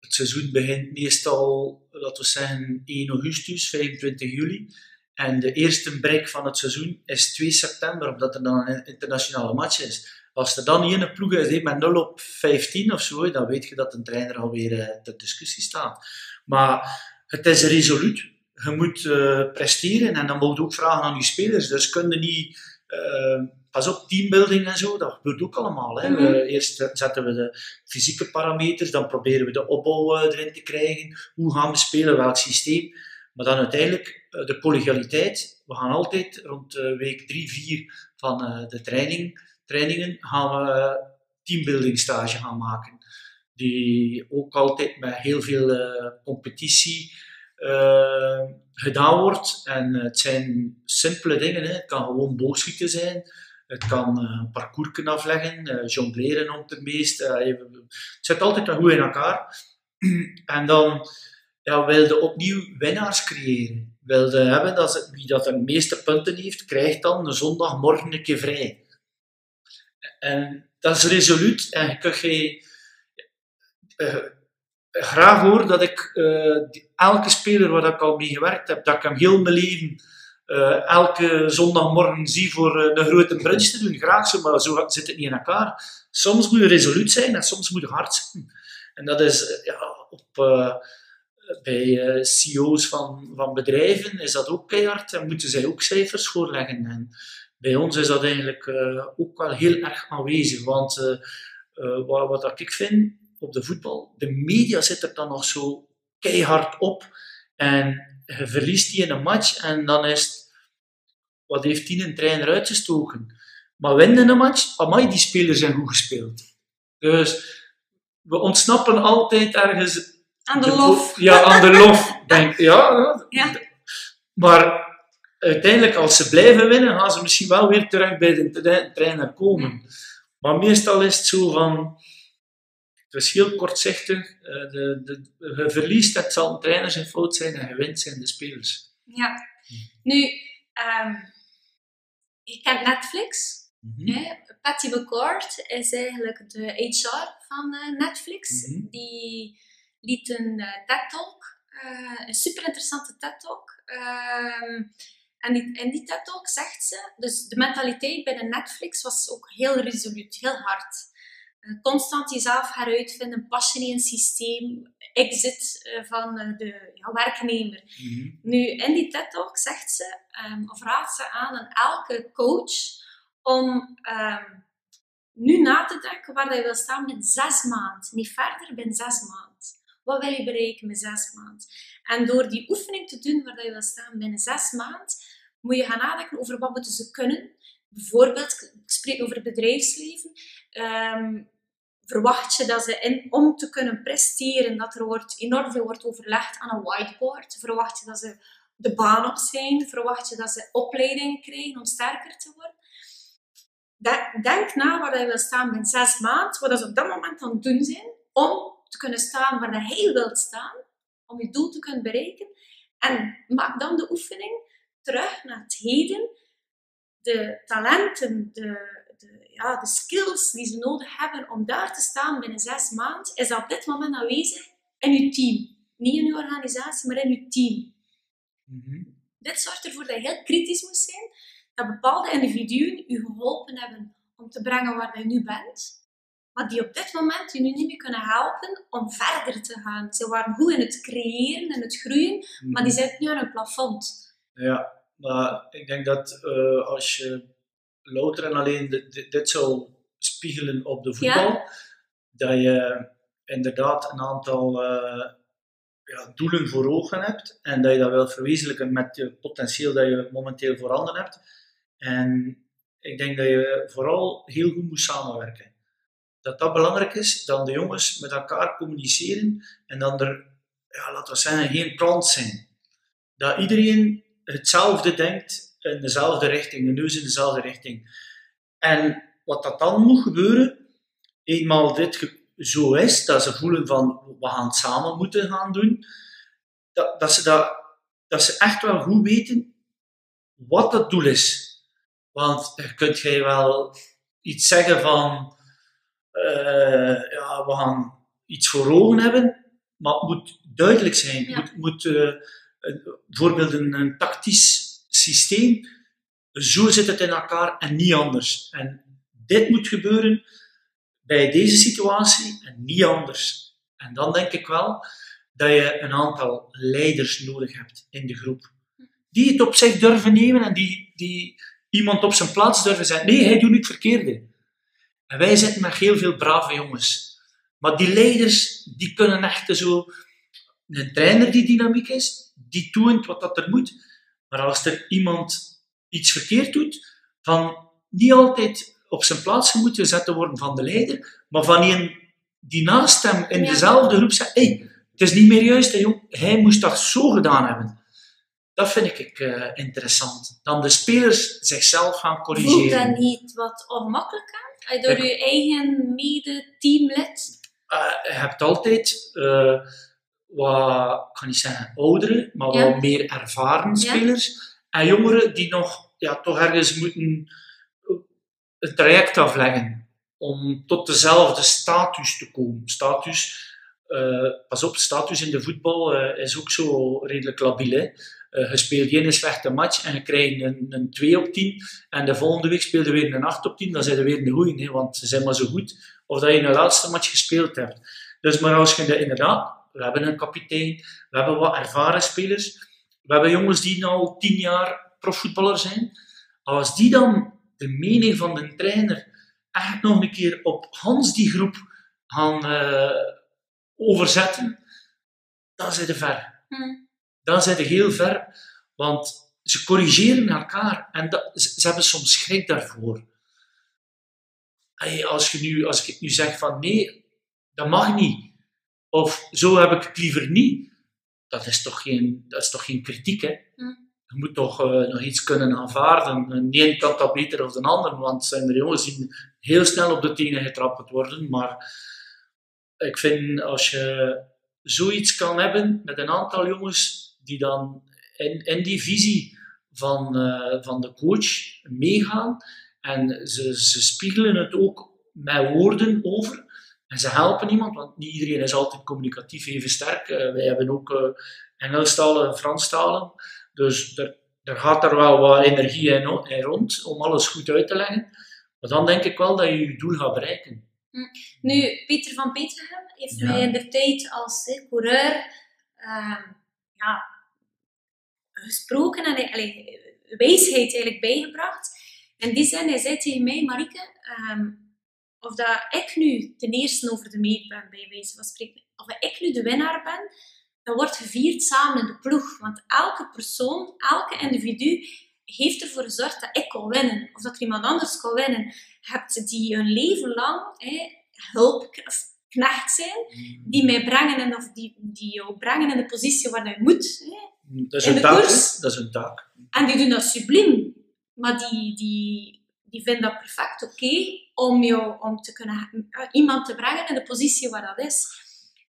het seizoen begint meestal, laten we zeggen, 1 augustus, 25 juli. En de eerste break van het seizoen is 2 september, omdat er dan een internationale match is. Als er dan niet een ploeg is met 0 op 15 of zo, dan weet je dat een trainer alweer ter discussie staat. Maar het is resoluut je moet uh, presteren en dan moet je ook vragen aan je spelers. Dus kun je niet, uh, pas op, teambuilding en zo, dat gebeurt ook allemaal. Hè. Mm eerst zetten we de fysieke parameters, dan proberen we de opbouw erin te krijgen. Hoe gaan we spelen, welk systeem. Maar dan uiteindelijk de collegialiteit. We gaan altijd rond week 3, 4 van de training, trainingen gaan we teambuilding stage gaan maken. Die ook altijd met heel veel competitie gedaan wordt. En het zijn simpele dingen. Hè. Het kan gewoon boogschieten zijn. Het kan een parcours afleggen, jongleren om het meest. het zit altijd goed in elkaar. en dan ja, wilde opnieuw winnaars creëren. Wilde hebben dat wie dat de meeste punten heeft, krijgt dan de zondagmorgen een keer vrij. En dat is resoluut. En je kunt geen... eh, graag hoor dat ik eh, elke speler waar ik al mee gewerkt heb, dat ik hem heel mijn leven eh, elke zondagmorgen zie voor eh, een grote brunch te doen. Graag zo, maar zo zit het niet in elkaar. Soms moet je resoluut zijn en soms moet je hard zijn. En dat is eh, ja, op, eh, bij eh, CEO's van, van bedrijven is dat ook keihard en moeten zij ook cijfers voorleggen. En bij ons is dat eigenlijk eh, ook wel heel erg aanwezig. Want eh, wat, wat ik vind op de voetbal, de media zit er dan nog zo keihard op. En je verliest die in een match en dan is het, wat heeft die een trainer uitgestoken? Maar winnen een match, amai, die spelers zijn goed gespeeld. Dus we ontsnappen altijd ergens Aan de de lof. Ja, aan de lof. Denk, ja. Maar uiteindelijk, als ze blijven winnen, gaan ze misschien wel weer terug bij de tra- trainer komen. Maar meestal is het zo van... Het is heel kortzichtig. eh, De, de, je verliest, het zal een trainer zijn fout zijn, en je wint zijn de spelers. Ja. Nu, ehm je kent Netflix. Hè? Patty McCord is eigenlijk de HR van eh, Netflix. Mhm. Die liet een eh, TED-talk, eh, een super interessante TED-talk. Ehm, en die, in die TED-talk zegt ze, dus de mentaliteit binnen Netflix was ook heel resoluut, heel hard. Eh, constant jezelf heruitvinden, passen in een systeem, exit van de ja, werknemer. Mhm. Nu, in die TED-talk zegt ze, ehm, of raadt ze aan aan elke coach om ehm, nu na te denken waar dat je wil staan binnen zes maanden. Niet verder, binnen zes maanden. Wat wil je bereiken met zes maanden? En door die oefening te doen waar je wil staan binnen zes maanden, moet je gaan nadenken over wat moeten ze kunnen. Bijvoorbeeld, ik spreek over het bedrijfsleven. Ehm, verwacht je dat ze in, om te kunnen presteren, dat er wordt, enorm veel wordt overlegd aan een whiteboard? Verwacht je dat ze de baan op zijn? Verwacht je dat ze opleidingen krijgen om sterker te worden? De- Denk na waar je wil staan binnen zes maanden, wat ze op dat moment aan het doen zijn, om te kunnen staan waar dat hij wilt staan, om je doel te kunnen bereiken. En maak dan de oefening terug naar het heden, de talenten, de, de, ja, de skills die ze nodig hebben om daar te staan binnen zes maanden, is op dit moment aanwezig in je team. Niet in je organisatie, maar in je team. Mhm. Dit zorgt ervoor dat je heel kritisch moet zijn, dat bepaalde individuen je geholpen hebben om te brengen waar je nu bent, maar die op dit moment je nu niet meer kunnen helpen om verder te gaan. Ze waren goed in het creëren en het groeien, maar die zitten nu aan een plafond. Ja, maar ik denk dat eh, als je louter en alleen dit, dit, dit zou spiegelen op de voetbal, dat je inderdaad een aantal eh, ja, doelen voor ogen hebt en dat je dat wil verwezenlijken met het potentieel dat je momenteel voorhanden hebt. En ik denk dat je vooral heel goed moet samenwerken. Dat dat belangrijk is, dan de jongens met elkaar communiceren en dan er, ja, laten we zeggen, geen plan zijn. Dat iedereen hetzelfde denkt in dezelfde richting, de neus in dezelfde richting. En wat dat dan moet gebeuren, eenmaal dit zo is, dat ze voelen van we gaan het samen moeten gaan doen, dat, dat, ze, dat, dat ze echt wel goed weten wat het doel is. Want je kunt jij wel iets zeggen van eh, ja, we gaan iets voor ogen hebben, maar het moet duidelijk zijn. Het Ja. moet, moet eh, een- bijvoorbeeld een, een tactisch systeem, zo zit het in elkaar en niet anders. En dit moet gebeuren bij deze situatie en niet anders. En dan denk ik wel dat je een aantal leiders nodig hebt in de groep. Die het op zich durven nemen en die, die iemand op zijn plaats durven zetten. Nee, hij doet niet het verkeerde. En wij zitten met heel veel brave jongens. Maar die leiders, die kunnen echt zo... Een trainer die dynamiek is, die doet wat dat er moet. Maar als er iemand iets verkeerd doet, van niet altijd op zijn plaats moet gezet worden van de leider, maar van een die naast hem in dezelfde groep zegt, hey, het is niet meer juist, hè, jong. hij moest dat zo gedaan hebben. Dat vind ik eh, interessant. Dan de spelers zichzelf gaan Voelt corrigeren. dat niet wat ongemakkelijk aan? Door je eigen mede-teamlid... Eh, je hebt altijd eh, wat, ik kan niet zeggen oudere, maar Ja. wat meer ervaren Ja. spelers. En jongeren die nog ja, toch ergens moeten een traject afleggen. om tot dezelfde status te komen. Status, uh, pas op, status in de voetbal uh, is ook zo redelijk labiel. Hè? Uh, je speelt geen slechte match en je krijgt een, een 2 op 10 en de volgende week speel je weer een 8 op 10, dan zijn er weer een goeie, want ze zijn maar zo goed. Of dat je een laatste match gespeeld hebt. Dus maar als je de, inderdaad, we hebben een kapitein, we hebben wat ervaren spelers, we hebben jongens die nu 10 jaar profvoetballer zijn. Als die dan de mening van de trainer echt nog een keer op Hans die groep gaan uh, overzetten, dan zijn ze ver. Hmm. Dan zijn ze heel ver, want ze corrigeren elkaar en dat, ze, hebben soms schrik daarvoor. Hey, als, je nu, als ik nu zeg van nee, dat mag niet, of zo heb ik het liever niet, dat is toch geen, dat is toch geen kritiek, hè? Hmm je moet toch uh, nog iets kunnen aanvaarden. De een kan dat beter dan de ander, want zijn er jongens die heel snel op de tenen getrapt worden. Maar ik vind als je zoiets kan hebben met een aantal jongens die dan in, in die visie van, uh, van de coach meegaan en ze, ze spiegelen het ook met woorden over. En ze helpen iemand, want niet iedereen is altijd communicatief even sterk. Uh, wij hebben ook uh, Engelstalen en Franstalen. Dus er, er gaat er wel wat energie in, in, rond om alles goed uit te leggen. Maar dan denk ik wel dat je je doel gaat bereiken. Hm. Nu, Pieter van Peterhem heeft mij in de tijd als coureur uh, ja, gesproken en allee, wijsheid eigenlijk bijgebracht. In die zin, hij zei tegen mij, Marike, um, of dat ik nu ten eerste over de meet ben, bij wijze van spreken, of dat ik nu de winnaar ben, dat wordt gevierd samen in de ploeg. Want elke persoon, elke individu heeft ervoor gezorgd dat ik kon winnen. Of dat er iemand anders kon winnen. Je hebt die een leven lang hè, hulpknecht zijn, die mij brengen en, of die, die jou brengen in de positie waar je moet. Hè, dat, is een taak, dat is een taak. En die doen dat subliem. Maar die, die, die vinden dat perfect oké om, jou, om te kunnen, iemand te brengen in de positie waar dat is.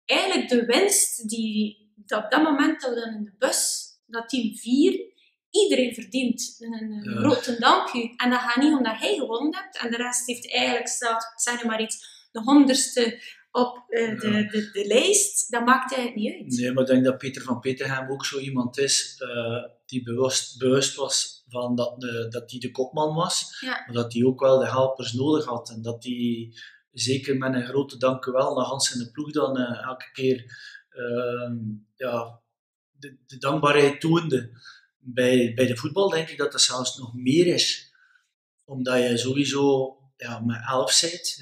Eigenlijk de winst die dat op dat moment dat we dan in de bus dat team vier, iedereen verdient een, een grote dank u. En dat gaat niet omdat hij gewonnen hebt en de rest heeft eigenlijk staat, zeg maar iets, de honderdste op uh, de, de, de, lijst. Dat maakt eigenlijk niet uit. Nee, maar ik denk dat Peter van Peterhem ook zo iemand is uh, die bewust, bewust was van dat hij dat die de kopman was, ja. maar dat hij ook wel de helpers nodig had en dat hij zeker met een grote dank wel naar Hans en de ploeg dan uh, elke keer Ehm, ja, de, de, dankbaarheid toonde. Bij, bij de voetbal denk ik dat dat zelfs nog meer is. Omdat je sowieso ja, met elf bent.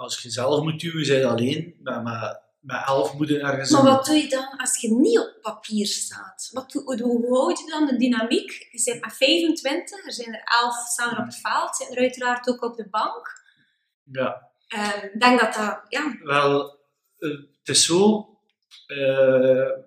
Als je zelf moet duwen, zijn alleen. Maar met, met elf moet je ergens... Maar wat doe je dan als je niet op papier staat? Wat, hoe, hoe houd je dan de dynamiek? Je bent met 25, er zijn er 11 staan er op het veld, zijn er uiteraard ook op de bank. Ja. Uh, ik denk dat dat... Ja. Wel, uh, het is zo, uh,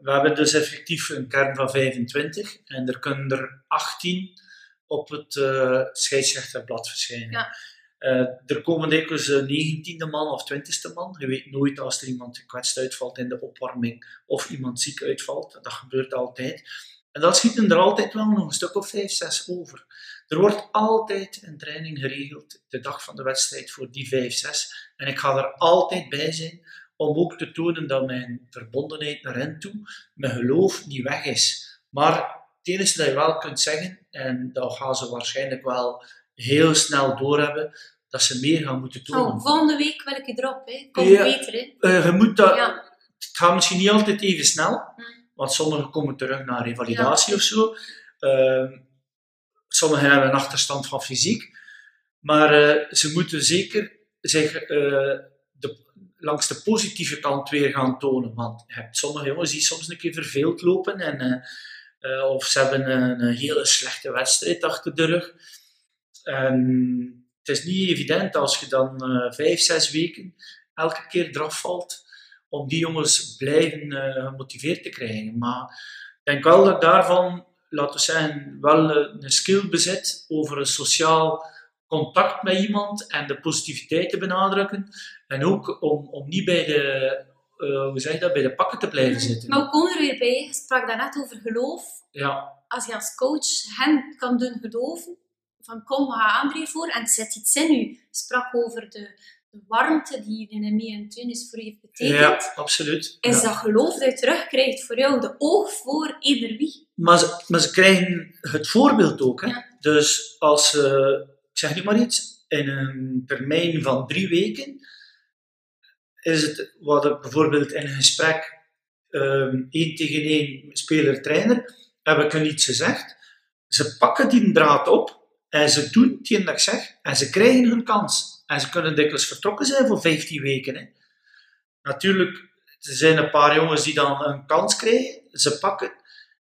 we hebben dus effectief een kern van 25 en er kunnen er 18 op het uh, scheidsrechterblad verschijnen. Ja. Uh, er komen dikwijls een 19e man of 20e man. Je weet nooit als er iemand gekwetst uitvalt in de opwarming of iemand ziek uitvalt. Dat gebeurt altijd. En dat schieten er altijd wel nog een stuk of 5, 6 over. Er wordt altijd een training geregeld de dag van de wedstrijd voor die 5, 6. En ik ga er altijd bij zijn om ook te tonen dat mijn verbondenheid naar hen toe, mijn geloof niet weg is. Maar het dat je wel kunt zeggen, en dat gaan ze waarschijnlijk wel heel snel doorhebben, dat ze meer gaan moeten tonen. Oh, volgende week wil ik je erop, hè. Komt ja, beter, hè. Uh, je moet dat, ja. Het gaat misschien niet altijd even snel, want sommigen komen terug naar revalidatie ja. of zo. Uh, sommigen hebben een achterstand van fysiek. Maar uh, ze moeten zeker zich langs de positieve kant weer gaan tonen. Want je hebt sommige jongens die soms een keer verveeld lopen en, of ze hebben een, een, hele slechte wedstrijd achter de rug. En het is niet evident als je dan uh, vijf, zes weken elke keer eraf valt om die jongens blijven gemotiveerd te krijgen. Maar ik denk wel dat ik daarvan, laten we zeggen, wel een skill bezit over een sociaal contact met iemand en de positiviteit te benadrukken. En ook om, om niet bij de, uh, hoe zeg je dat, bij de pakken te blijven zitten. Maar we komen er weer bij, je sprak daarnet over geloof. Ja. Als je als coach hen kan doen geloven, van kom, we gaan voor en het zet iets in u. sprak over de, de warmte die de mee en Tunis voor je heeft betekend. Ja, absoluut. Is ja. dat geloof dat je terugkrijgt voor jou, de oog voor ieder wie. Maar ze, maar ze krijgen het voorbeeld ook. Hè? Ja. Dus als ze, ik zeg nu maar iets, in een termijn van drie weken, is het wat ik bijvoorbeeld in een gesprek um, één tegen één speler-trainer, heb ik hun iets gezegd. Ze pakken die draad op en ze doen hetgeen dat ik zeg en ze krijgen hun kans. En ze kunnen dikwijls vertrokken zijn voor 15 weken. Hè. Natuurlijk, er zijn een paar jongens die dan een kans krijgen, ze pakken.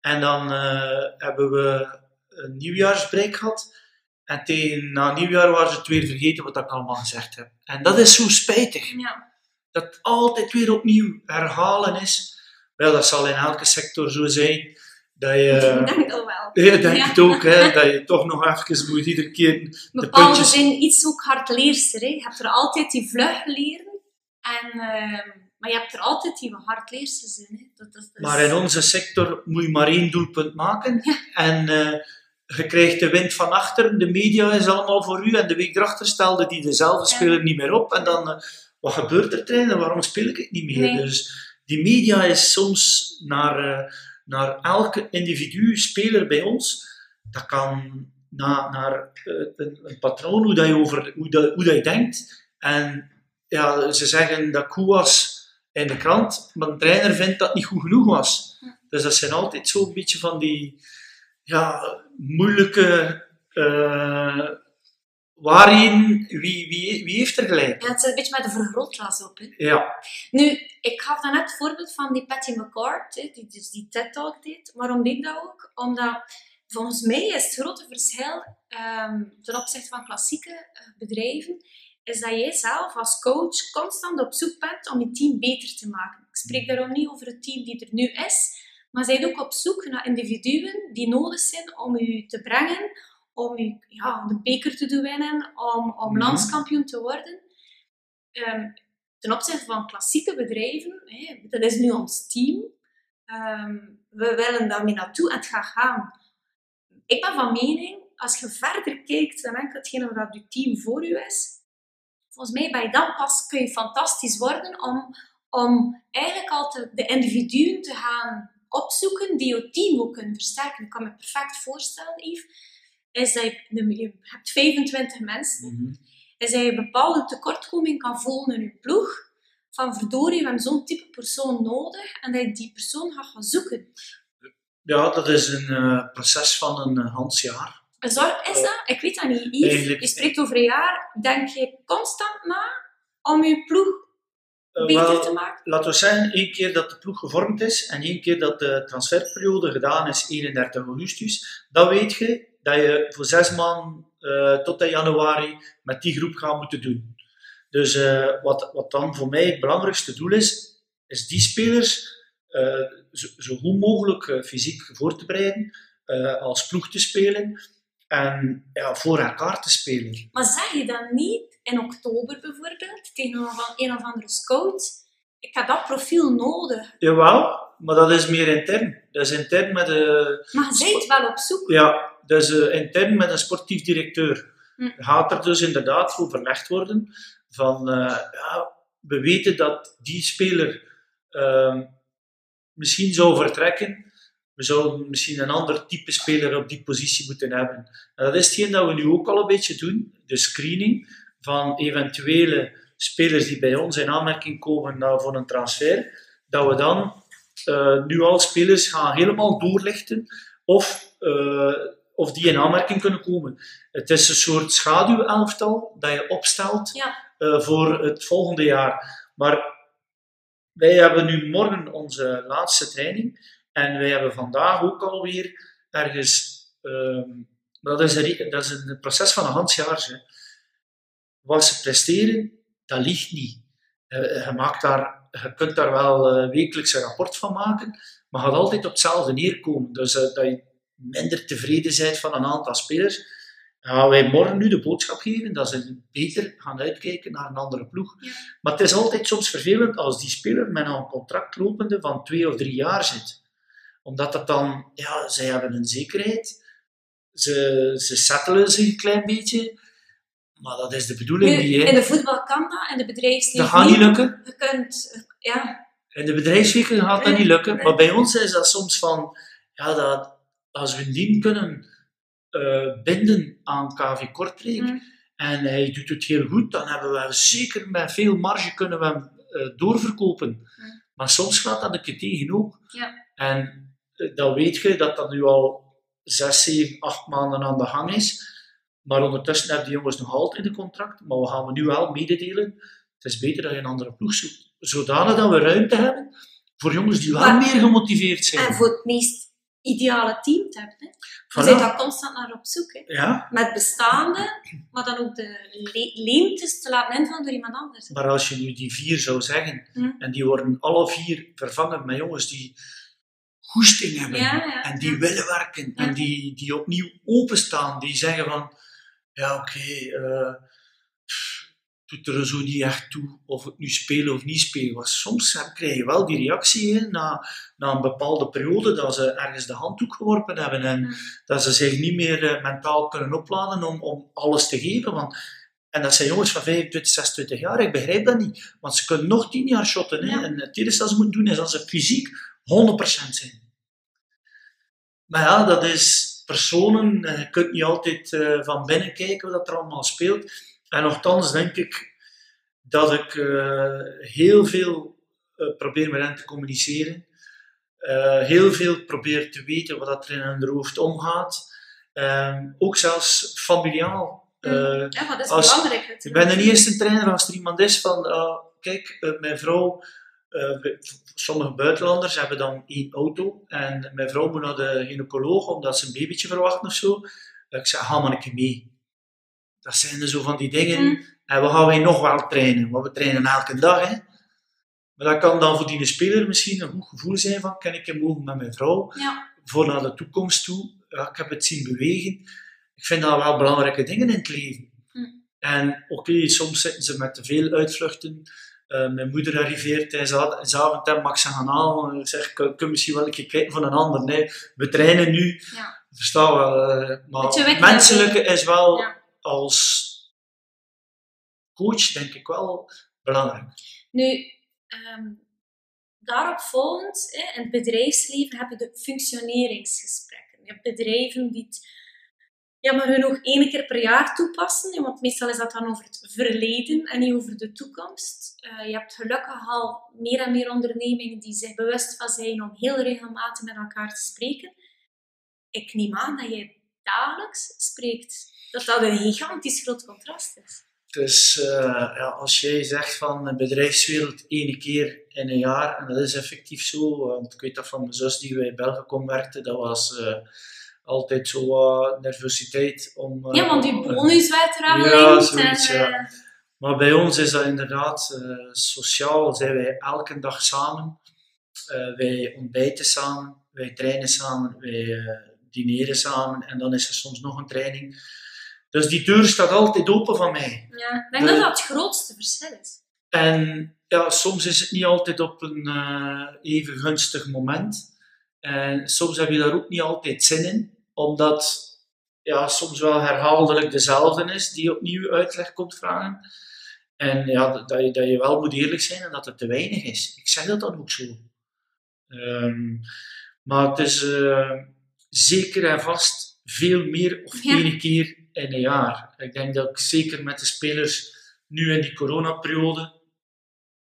En dan uh, hebben we een nieuwjaarsbreak gehad. En tegen na nieuwjaar waren ze het weer vergeten wat ik allemaal gezegd heb. En dat is zo spijtig. Ja. Dat altijd weer opnieuw herhalen is. Wel, dat zal in elke sector zo zijn. Dat je, Ik denk dat wel. ja, denk Ja. het ook, hè, dat je toch nog even moet iedere keer de Bepaalde puntjes... zijn iets ook hardleerster. Hè. Je hebt er altijd die vlug leren. En, ehm, maar je hebt er altijd die hardleersters in. Hè. Dat, dat, dat Maar in onze sector moet je maar één doelpunt maken. Ja. En eh, je krijgt de wind van achter, de media is allemaal voor u. En de week erachter stelde die dezelfde Ja. speler niet meer op. En dan, eh, wat gebeurt er trainer? Waarom speel ik het niet meer? Nee. Dus die media is soms naar, eh, naar elke individu, speler bij ons, dat kan na, naar eh, een, een patroon, hoe, dat je, over, hoe, dat, hoe dat je denkt. En ja, ze zeggen dat goed was in de krant, maar de trainer vindt dat niet goed genoeg was. Dus dat zijn altijd zo'n beetje van die ja, moeilijke uh, waarin, wie, wie, wie heeft er gelijk? Ja, het zit een beetje met de vergrootglas op. Hè. Ja, Nu, ik gaf daarnet het voorbeeld van die Patty McCord, hè, die dus die TED-talk deed. Waarom deed ik dat ook? Omdat volgens mij is het grote verschil ehm, ten opzichte van klassieke eh, bedrijven, is dat jij zelf als coach constant op zoek bent om je team beter te maken. Ik spreek daarom niet over het team die er nu is, maar zij ook op zoek naar individuen die nodig zijn om u te brengen, om u ja, de beker te doen winnen, om, om Mhm. landskampioen te worden. Ehm, ten opzichte van klassieke bedrijven, hè, dat is nu ons team, ehm, we willen daarmee naartoe en het gaat gaan. Ik ben van mening, als je verder kijkt dan enkel hetgene wat je team voor je is, volgens mij bij dan pas kun je fantastisch worden om, om eigenlijk altijd de individuen te gaan opzoeken die je team ook kunnen versterken. Ik kan me perfect voorstellen, Yves, is dat je, je hebt 25 mensen, Mhm. is dat je een bepaalde tekortkoming kan voelen in je ploeg, van verdorie, we hebben zo'n type persoon nodig, en dat je die persoon gaat gaan zoeken. ja dat is een uh, proces van een uh, Hans jaar. En zo is dat? Ik weet dat niet. Je spreekt over een jaar, denk je constant na om je ploeg Uh, beter wel, te maken? laten we zeggen, één keer dat de ploeg gevormd is en één keer dat de transferperiode gedaan is, 31 augustus, dan weet je dat je voor zes maanden uh, tot in januari met die groep gaat moeten doen. Dus uh, wat, wat dan voor mij het belangrijkste doel is, is die spelers uh, zo, zo, goed mogelijk fysiek voor te bereiden, als ploeg te spelen en ja, voor elkaar te spelen. Maar zeg je dan niet in oktober bijvoorbeeld tegen een of andere scout, ik heb dat profiel nodig. Jawel, maar dat is meer intern. Dat is intern met de... Maar je bent wel op zoek. Ja, is uh, intern met een sportief directeur. Hm. Gaat er dus inderdaad overlegd worden van, uh, ja, we weten dat die speler uh, misschien zou vertrekken. We zouden misschien een ander type speler op die positie moeten hebben. En dat is hetgeen dat we nu ook al een beetje doen, de screening van eventuele spelers die bij ons in aanmerking komen voor een transfer. Dat we dan uh, nu al spelers gaan helemaal doorlichten of, uh, of die in aanmerking kunnen komen. Het is een soort schaduwelftal dat je opstelt Ja. uh, voor het volgende jaar. Maar wij hebben nu morgen onze laatste training en wij hebben vandaag ook alweer ergens. Um, dat, is een, dat is een proces van een handjaar. Hè. Wat ze presteren, dat ligt niet. Uh, je, maakt daar, je kunt daar wel uh, wekelijks een rapport van maken, maar gaat altijd op hetzelfde neerkomen. Dus dat je minder tevreden bent van een aantal spelers. Gaan wij morgen nu de boodschap geven dat ze beter gaan uitkijken naar een andere ploeg. Ja. Maar het is altijd soms vervelend als die speler met een contract lopende van twee of drie jaar zit. Omdat dat dan, ja, zij hebben een zekerheid. ze, ze settelen zich een klein beetje. Maar dat is de bedoeling Nu, niet. hè. in de voetbal kan dat, in de bedrijfsleven Dat gaat niet lukken. Je kunt, ja, In de bedrijfswinkel gaat dat niet lukken. Maar bij ons is dat soms van, ja, dat, als we dien kunnen eh, binden aan KV Kortrijk Mm. en hij doet het heel goed, dan hebben we zeker met veel marge kunnen we hem eh, doorverkopen. Mm. Maar soms gaat dat een keer tegen ook. Ja. En eh, dan weet je dat dat nu al zes, zeven, acht maanden aan de gang is. Maar ondertussen hebben die jongens nog altijd een contract. Maar we gaan we nu wel mededelen. Het is beter dat je een andere ploeg zoekt. Zodanig dat we ruimte hebben voor jongens die wel Maar- meer gemotiveerd zijn. en voor het meest ideale team te hebben. Hè. Je Voilà. bent daar constant naar op zoek. Hè. Ja, Met bestaande, maar dan ook de le- leemtes te laten invullen door iemand anders. hè. maar als je nu die vier zou zeggen, Hm. en die worden alle vier vervangen met jongens die goesting hebben, Ja, ja. en die willen werken, en die, die opnieuw openstaan, die zeggen van, ja oké, eh, doet er zo niet echt toe of ik nu speel of niet speel. Want soms krijg je wel die reactie na, na een bepaalde periode dat ze ergens de handdoek geworpen hebben en Ja. dat ze zich niet meer eh, mentaal kunnen opladen om, om alles te geven. Want, en dat zijn jongens van 25, 26 jaar, ik begrijp dat niet. Want ze kunnen nog 10 jaar shotten. Ja. En het eerste dat ze moeten doen is dat ze fysiek 100% zijn. Maar ja, dat is personen, eh, je kunt niet altijd eh, van binnen kijken wat er allemaal speelt. En nogthans denk ik dat ik eh, heel veel eh, probeer met hen te communiceren. Eh, heel veel probeer te weten wat dat er in hun hoofd omgaat. Ehm, ook zelfs familiaal. Eh, Ja, maar dat is als- belangrijk. ik natuurlijk. ben de eerste trainer als er iemand is van, ah, kijk, mijn vrouw, sommige buitenlanders hebben dan één auto en mijn vrouw moet naar de gynaecoloog omdat ze een babytje verwachten of zo. Ik zeg, ga maar een keer mee. Dat zijn er zo van die dingen. Mm. En we gaan wij nog wel trainen, want we trainen elke dag. Hè. Maar dat kan dan voor die speler misschien een goed gevoel zijn van, kan ik hem mogen met mijn vrouw Ja, voor naar de toekomst toe. Ja, ik heb het zien bewegen. Ik vind dat wel belangrijke dingen in het leven. Hm. En oké, soms zitten ze met te veel uitvluchten. Eh, mijn moeder arriveert tijdens de avond en mag ze gaan halen. Ik zeg, kun je misschien wel een keer kijken van een ander. Nee, we trainen nu. ja. Verstaan wel. eh, maar menselijke is wel Ja. Als coach denk ik wel belangrijk. Nu, ehm, daarop volgend, in het bedrijfsleven heb je de functioneringsgesprekken. Je hebt bedrijven die het hun nog één keer per jaar toepassen, want meestal is dat dan over het verleden en niet over de toekomst. Eh, je hebt gelukkig al meer en meer ondernemingen die zich bewust van zijn om heel regelmatig met elkaar te spreken. Ik neem aan dat je dagelijks spreekt. Dat dat een gigantisch groot contrast is. Dus eh, ja, als jij zegt van de bedrijfswereld één keer in een jaar, en dat is effectief zo, want ik weet dat van mijn zus die bij Belgicom werkte, dat was eh, altijd zo wat nervositeit om... eh, Ja, want die bonus werd er aan Ja, zoiets, en, ja. Maar bij ons is dat inderdaad sociaal, zijn wij elke dag samen. Wij ontbijten samen, wij trainen samen, wij dineren samen en dan is er soms nog een training. Dus die deur staat altijd open van mij. Ja, ik denk De- dat dat het grootste verschil is. En ja, soms is het niet altijd op een eh, even gunstig moment. En soms heb je daar ook niet altijd zin in, omdat ja, soms wel herhaaldelijk dezelfde is die opnieuw uitleg komt vragen. En ja, dat dat je, dat je wel moet eerlijk zijn en dat het te weinig is. Ik zeg dat dan ook zo. Ehm, maar het is eh, zeker en vast veel meer of Ja. één keer in een jaar. Ik denk dat ik zeker met de spelers nu in die coronaperiode,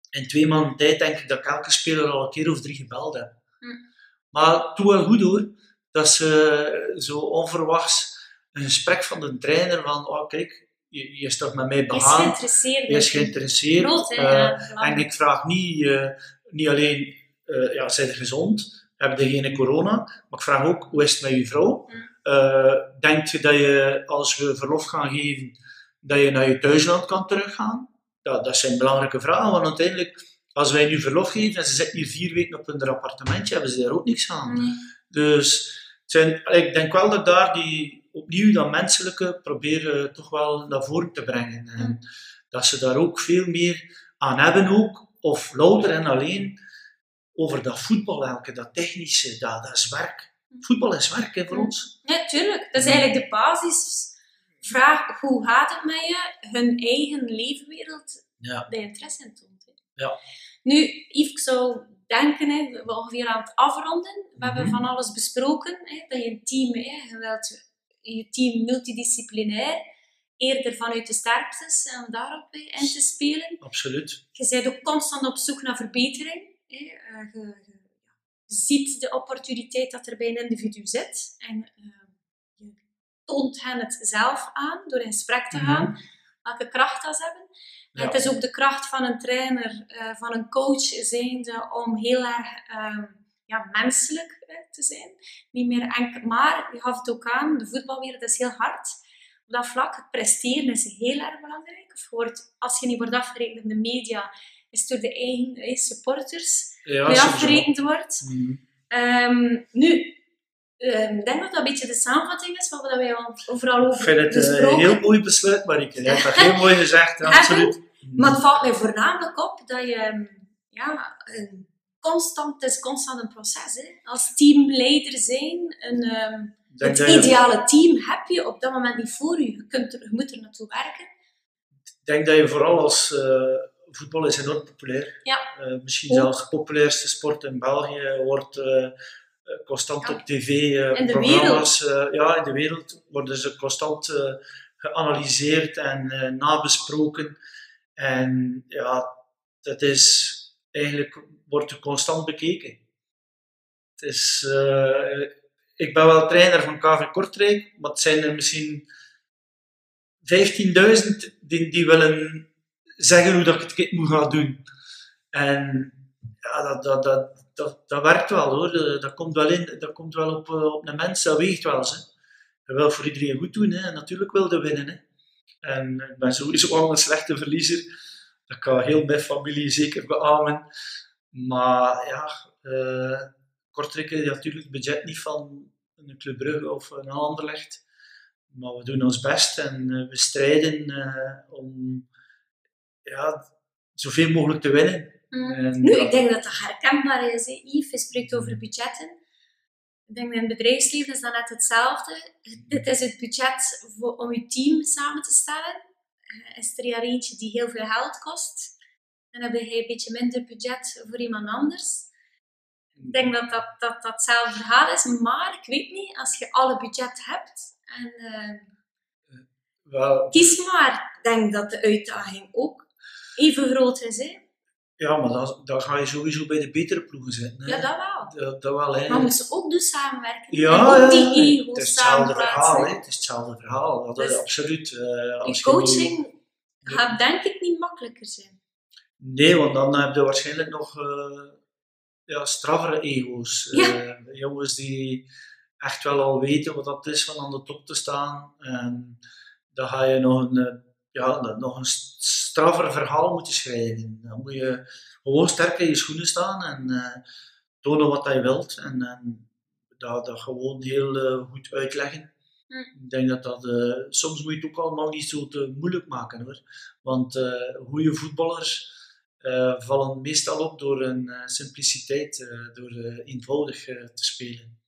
in twee maanden tijd, denk ik dat ik elke speler al een keer of drie gebeld heb. Hm. Maar het doet wel goed hoor, dat ze zo onverwachts een gesprek van de trainer van, oh kijk, je, je is toch met mij Je is geïnteresseerd. je is geïnteresseerd. Groot, hè? eh, en ik vraag niet, eh, niet alleen, eh ja, zijn ze gezond? Heb je geen corona? Maar ik vraag ook, hoe is het met je vrouw? Mm. Eh, denk je dat je, als we verlof gaan geven, dat je naar je thuisland kan teruggaan? Dat, dat zijn belangrijke vragen, want uiteindelijk, als wij nu verlof geven en ze zitten hier vier weken op hun appartementje, hebben ze daar ook niks aan. Nee. Dus het zijn, ik denk wel dat daar die, opnieuw dat menselijke proberen toch wel naar voren te brengen. En dat ze daar ook veel meer aan hebben ook, of louter en alleen over dat voetbal, elke, dat technische, dat, dat is werk. Voetbal is werk hè, voor ons. Ja, tuurlijk. Dat is eigenlijk de basisvraag. Hoe gaat het met je? Hun eigen leefwereld Ja. bij interesse in toont. hè. Ja. Nu, Yves, ik zou denken, hè, we ongeveer aan het afronden. We hebben Mhm. van alles besproken. Hè, dat je een team, hè, je wilt je team multidisciplinair, eerder vanuit de sterktes en daarop in te spelen. Absoluut. Je bent ook constant op zoek naar verbetering. Eh, je, je- je ziet de opportuniteit dat er bij een individu zit. En eh, je toont hen het zelf aan door in gesprek te gaan. Mhm. Welke kracht dat ze hebben. En Ja. Het is ook de kracht van een trainer, eh, van een coach zijnde, om heel erg ehm, ja, menselijk eh, te zijn. Niet meer enkel, maar je gaf het ook aan, de voetbalwereld is heel hard. Op dat vlak, het presteren is heel erg belangrijk. Wordt, als je niet wordt afgerekend in de media, is door de eigen eh, supporters Ja, mee afgerekend wordt. Mhm. Ehm, nu, ehm, ik denk dat dat een beetje de samenvatting is van wat wij al overal Ik over vind het eh, een besproken heel mooi besluit, Marieke. Je hebt dat heel mooi gezegd, absoluut. Maar het valt mij voornamelijk op dat je, ehm, ja, een constant, het is constant een proces. Hè. Als teamleider zijn, een, Ik het ideale team heb je op dat moment niet voor je. Je, kunt er, je moet er naartoe werken. Ik denk dat je vooral als eh, voetbal is enorm populair. Ja. Eh, misschien Ook. zelfs de populairste sport in België wordt eh, eh, constant Ja. op tv In de programma's. eh, ja, in de wereld worden ze constant geanalyseerd en nabesproken. En ja, dat is eigenlijk wordt er constant bekeken. Het is, ik ben wel trainer van KV Kortrijk, maar het zijn er misschien 15.000 die, die willen zeggen hoe dat ik het moet gaan doen. En ja, dat, dat, dat, dat, dat werkt wel hoor. Dat, dat komt wel in, dat komt wel op, eh, op een mens, dat weegt wel. Hè. Je wil voor iedereen goed doen hè. en natuurlijk wil je winnen. Hè. En ik ben sowieso al een slechte verliezer. Dat kan heel mijn familie zeker beamen. Maar ja, eh Kortrijk natuurlijk het budget niet van een Club Brugge of een Anderlecht. Maar we doen ons best en eh, we strijden eh, om ja, zoveel mogelijk te winnen. En Nu, ik denk dat dat herkenbaar is. Hè. Yves, je spreekt over budgetten. Ik denk dat in het bedrijfsleven is dat net hetzelfde. Dit is het budget voor, om je team samen te stellen. Eh, is er hier eentje die heel veel geld kost, dan heb je een beetje minder budget voor iemand anders. Ik denk dat dat, dat, dat hetzelfde verhaal is, maar ik weet niet, als je alle budget hebt en eh, wel, kies maar, ik denk dat de uitdaging ook even groot is. Hè? ja, maar dan, dan ga je sowieso bij de betere ploegen zitten. Hè. Ja, dat wel. dat, dat wel. Hè. Maar moeten ook dus samenwerken. Ja, en ook die het ego's is hetzelfde verhaal. Hè. Het is hetzelfde verhaal. Dat is Dus- absoluut. eh, als nu- coaching gaat denk ik niet makkelijker zijn. Nee, want dan heb je waarschijnlijk nog eh ja, straffere ego's. Ja. Eh, jongens die echt wel al weten wat dat is van aan de top te staan. En dan ga je nog een, ja, nog een straffer verhaal moeten schrijven. Dan moet je gewoon sterk in je schoenen staan en eh, tonen wat je wilt. En, en dat, dat gewoon heel eh, goed uitleggen. Hm. Ik denk dat dat... eh, soms moet je het ook allemaal niet zo te moeilijk maken hoor. Want goede voetballers vallen meestal op door een eh, simpliciteit, door eenvoudig te spelen.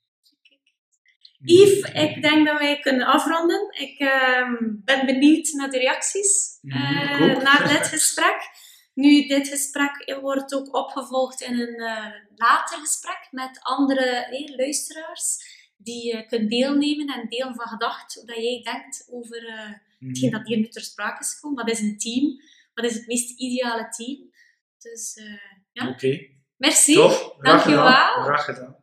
Yves, ik denk dat wij kunnen afronden. Ik ehm, ben benieuwd naar de reacties eh, ook. naar dit gesprek. Nu, dit gesprek wordt ook opgevolgd in een eh, later gesprek met andere eh, luisteraars die je kunt deelnemen en delen van gedachten dat jij denkt over eh, hetgeen dat hier nu ter sprake is gekomen. Wat is een team? Wat is het meest ideale team? Dus eh, ja, Oké, merci. tof. Graag Dankjewel. Graag gedaan.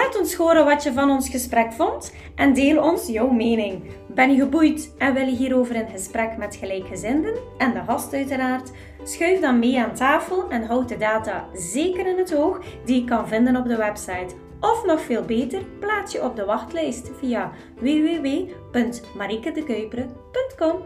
Laat ons horen wat je van ons gesprek vond en deel ons jouw mening. Ben je geboeid en wil je hierover in gesprek met gelijkgezinden en de gast uiteraard? Schuif dan mee aan tafel en houd de data zeker in het oog die je kan vinden op de website. Of nog veel beter, plaats je op de wachtlijst via www.marikedekuiperen.com.